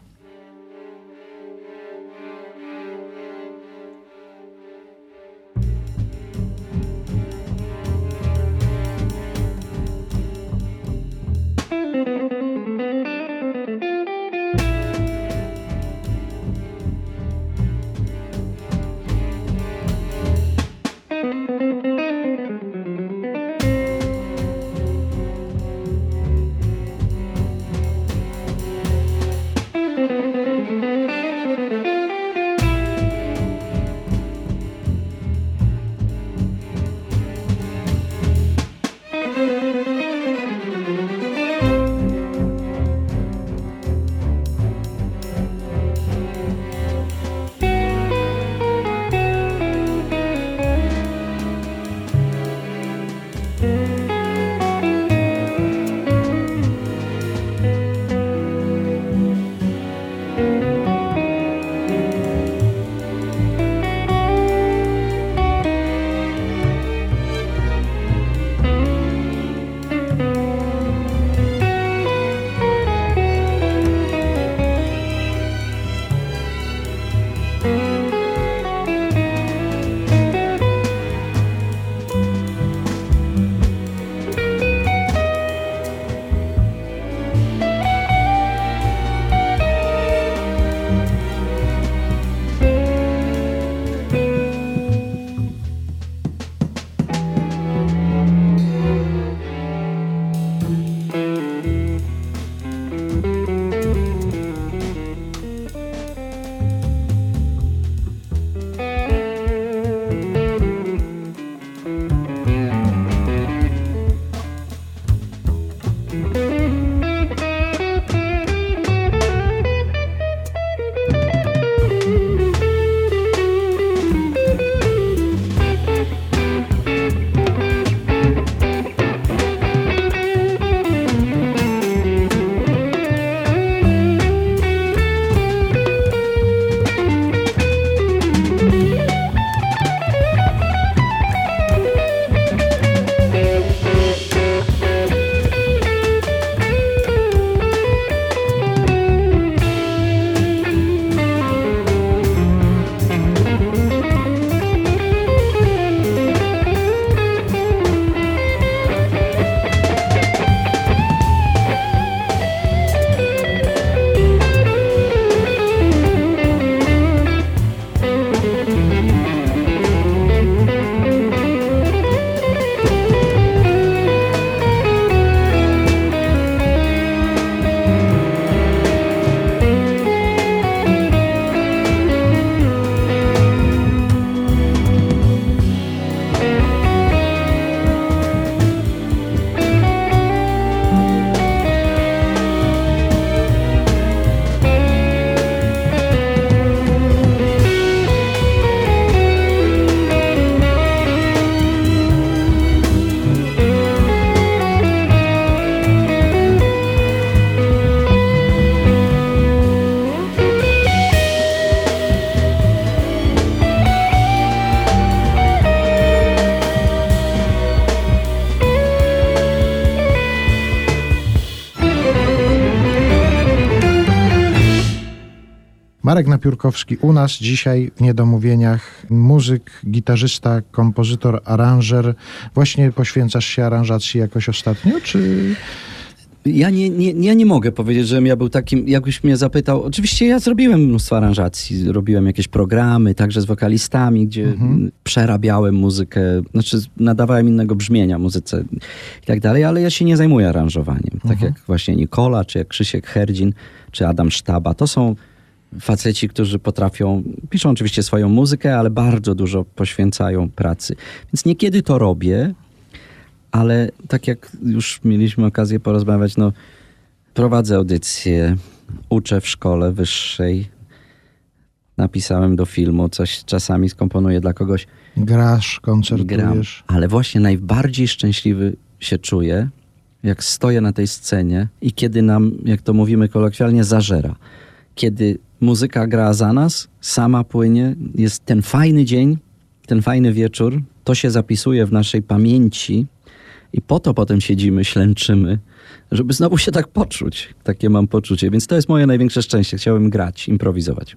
Marek Napiórkowski u nas dzisiaj w Niedomówieniach. Muzyk, gitarzysta, kompozytor, aranżer. Właśnie poświęcasz się aranżacji jakoś ostatnio, czy...
Ja nie, nie, ja nie mogę powiedzieć, żebym ja był takim, jakbyś mnie zapytał. Oczywiście ja zrobiłem mnóstwo aranżacji, robiłem jakieś programy, także z wokalistami, gdzie
Mhm.
przerabiałem muzykę, znaczy nadawałem innego brzmienia muzyce i tak dalej, ale ja się nie zajmuję aranżowaniem. Tak jak właśnie Nikola, czy jak Krzysiek Herdzin, czy Adam Sztaba. To są faceci, którzy potrafią, piszą oczywiście swoją muzykę, ale bardzo dużo poświęcają pracy. Więc niekiedy to robię, ale tak jak już mieliśmy okazję porozmawiać, no prowadzę audycję, uczę w szkole wyższej, napisałem do filmu, coś czasami skomponuję dla kogoś,
Grasz,
gram.
koncertujesz.
Ale właśnie najbardziej szczęśliwy się czuję, jak stoję na tej scenie i kiedy nam, jak to mówimy kolokwialnie, zażera. Kiedy muzyka gra za nas, sama płynie, jest ten fajny dzień, ten fajny wieczór, to się zapisuje w naszej pamięci i po to potem siedzimy, ślęczymy, żeby znowu się tak poczuć. Takie mam poczucie, więc to jest moje największe szczęście. Chciałem grać, improwizować.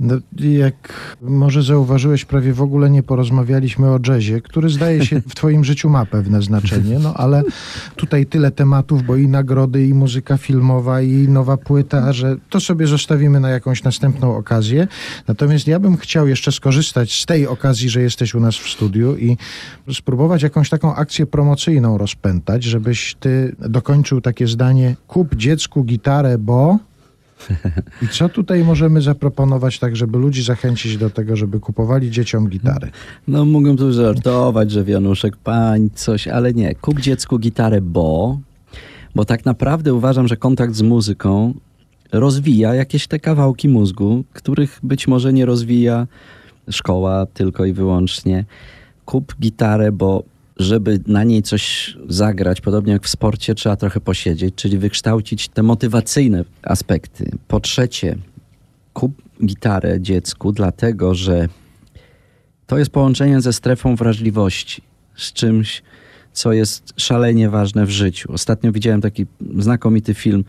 No, jak może zauważyłeś, prawie w ogóle nie porozmawialiśmy o jazzie, który zdaje się w twoim życiu ma pewne znaczenie, no ale tutaj tyle tematów, bo i nagrody, i muzyka filmowa, i nowa płyta, że to sobie zostawimy na jakąś następną okazję. Natomiast ja bym chciał jeszcze skorzystać z tej okazji, że jesteś u nas w studiu i spróbować jakąś taką akcję promocyjną rozpętać, żebyś ty dokończył takie zdanie kup dziecku gitarę, bo... I co tutaj możemy zaproponować tak, żeby ludzi zachęcić do tego, żeby kupowali dzieciom gitary?
No mogę tu żartować, że wianuszek pań, coś, ale nie. Kup dziecku gitarę, bo... Bo tak naprawdę uważam, że kontakt z muzyką rozwija jakieś te kawałki mózgu, których być może nie rozwija szkoła tylko i wyłącznie. Kup gitarę, bo żeby na niej coś zagrać, podobnie jak w sporcie, trzeba trochę posiedzieć, czyli wykształcić te motywacyjne aspekty. Po trzecie, kup gitarę dziecku, dlatego że to jest połączenie ze strefą wrażliwości, z czymś, co jest szalenie ważne w życiu. Ostatnio widziałem taki znakomity film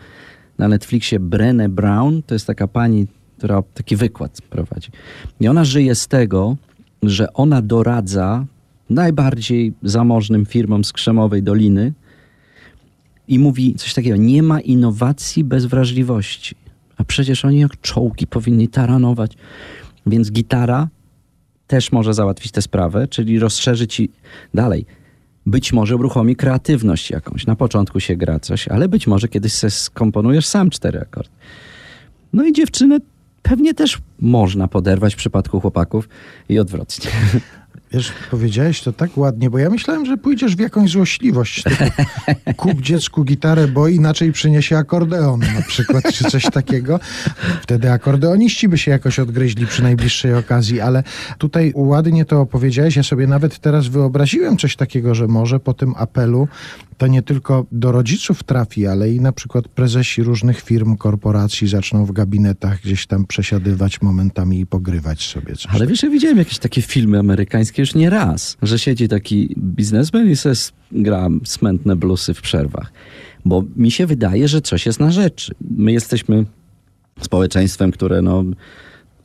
na Netflixie Brené Brown. To jest taka pani, która taki wykład prowadzi. I ona żyje z tego, że ona doradza najbardziej zamożnym firmom z Krzemowej Doliny i mówi coś takiego, nie ma innowacji bez wrażliwości. A przecież oni jak czołgi powinni taranować. Więc gitara też może załatwić tę sprawę, czyli rozszerzyć i dalej. Być może uruchomi kreatywność jakąś. Na początku się gra coś, ale być może kiedyś se skomponujesz sam cztery akordy. No i dziewczynę pewnie też można poderwać w przypadku chłopaków i odwrotnie.
Wiesz, powiedziałeś to tak ładnie, bo ja myślałem, że pójdziesz w jakąś złośliwość. Kup dziecku gitarę, bo inaczej przyniesie akordeon na przykład, czy coś takiego. Wtedy akordeoniści by się jakoś odgryźli przy najbliższej okazji, ale tutaj ładnie to opowiedziałeś. Ja sobie nawet teraz wyobraziłem coś takiego, że może po tym apelu to nie tylko do rodziców trafi, ale i na przykład prezesi różnych firm, korporacji zaczną w gabinetach gdzieś tam przesiadywać momentami i pogrywać sobie coś.
Ale wiesz, ja widziałem jakieś takie filmy amerykańskie już nie raz, że siedzi taki biznesmen i se s- gra smętne bluesy w przerwach. Bo mi się wydaje, że coś jest na rzeczy. My jesteśmy społeczeństwem, które no,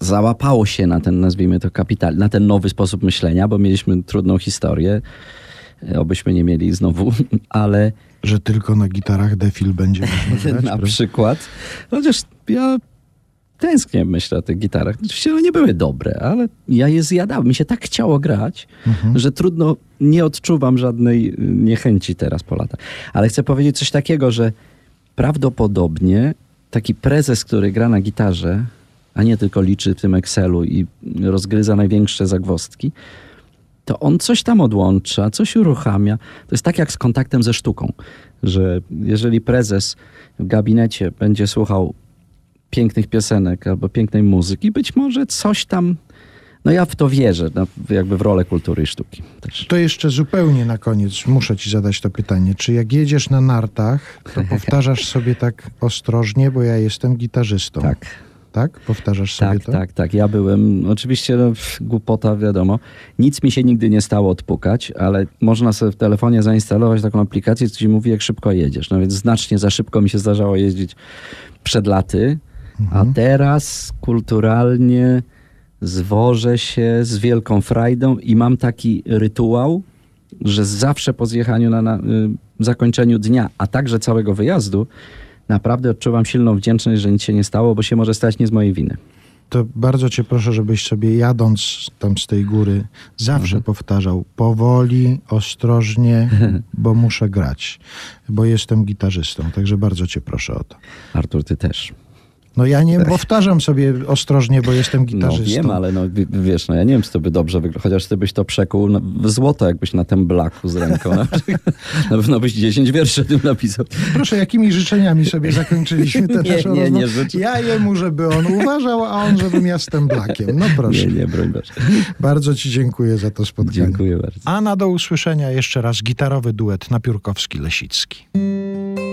załapało się na ten, nazwijmy to, kapital, na ten nowy sposób myślenia, bo mieliśmy trudną historię. Obyśmy nie mieli znowu, ale
Że tylko na gitarach defil będzie można grać,
na
prawda?
przykład. Chociaż ja tęsknię, myślę o tych gitarach. Oczywiście one nie były dobre, ale ja je zjadałem. Mi się tak chciało grać, że trudno, nie odczuwam żadnej y, niechęci teraz po latach. Ale chcę powiedzieć coś takiego, że prawdopodobnie taki prezes, który gra na gitarze, a nie tylko liczy w tym Excelu i rozgryza największe zagwozdki, to on coś tam odłącza, coś uruchamia. To jest tak jak z kontaktem ze sztuką, że jeżeli prezes w gabinecie będzie słuchał pięknych piosenek albo pięknej muzyki, być może coś tam, no ja w to wierzę, no, jakby w rolę kultury i sztuki też.
To jeszcze zupełnie na koniec muszę ci zadać to pytanie. Czy jak jedziesz na nartach, to powtarzasz sobie tak ostrożnie, bo ja jestem gitarzystą.
Tak.
Tak? Powtarzasz sobie
Tak,
to?
tak, tak. Ja byłem, oczywiście no, głupota, wiadomo. Nic mi się nigdy nie stało odpukać, ale można sobie w telefonie zainstalować taką aplikację, co ci mówi, jak szybko jedziesz. No więc znacznie za szybko mi się zdarzało jeździć przed laty, a teraz kulturalnie zwożę się z wielką frajdą i mam taki rytuał, że zawsze po zjechaniu na, na y, zakończeniu dnia, a także całego wyjazdu, naprawdę odczuwam silną wdzięczność, że nic się nie stało, bo się może stać nie z mojej winy.
To bardzo cię proszę, żebyś sobie jadąc tam z tej góry zawsze
Mhm.
powtarzał powoli, ostrożnie, bo muszę grać, bo jestem gitarzystą. Także bardzo cię proszę o to.
Artur, ty też.
No ja nie powtarzam sobie ostrożnie, bo jestem
No
gitarzystą.
wiem, ale no, wi- wiesz, no ja nie wiem, czy to by dobrze wyglądało, chociaż ty byś to przekuł w złoto, jakbyś na tym blaku z ręką na. Na pewno byś 10 wierszy tym napisał.
Proszę, jakimi życzeniami sobie zakończyliśmy tę
Nie,
naszą
nie,
rozmowę?
nie życzę.
Ja jemu, żeby on uważał, a on, żebym ja z tym blakiem. No proszę.
Nie, nie, broń Boże.
Bardzo ci dziękuję za to spotkanie.
Dziękuję bardzo.
A na do usłyszenia jeszcze raz gitarowy duet Napiórkowski-Lesicki.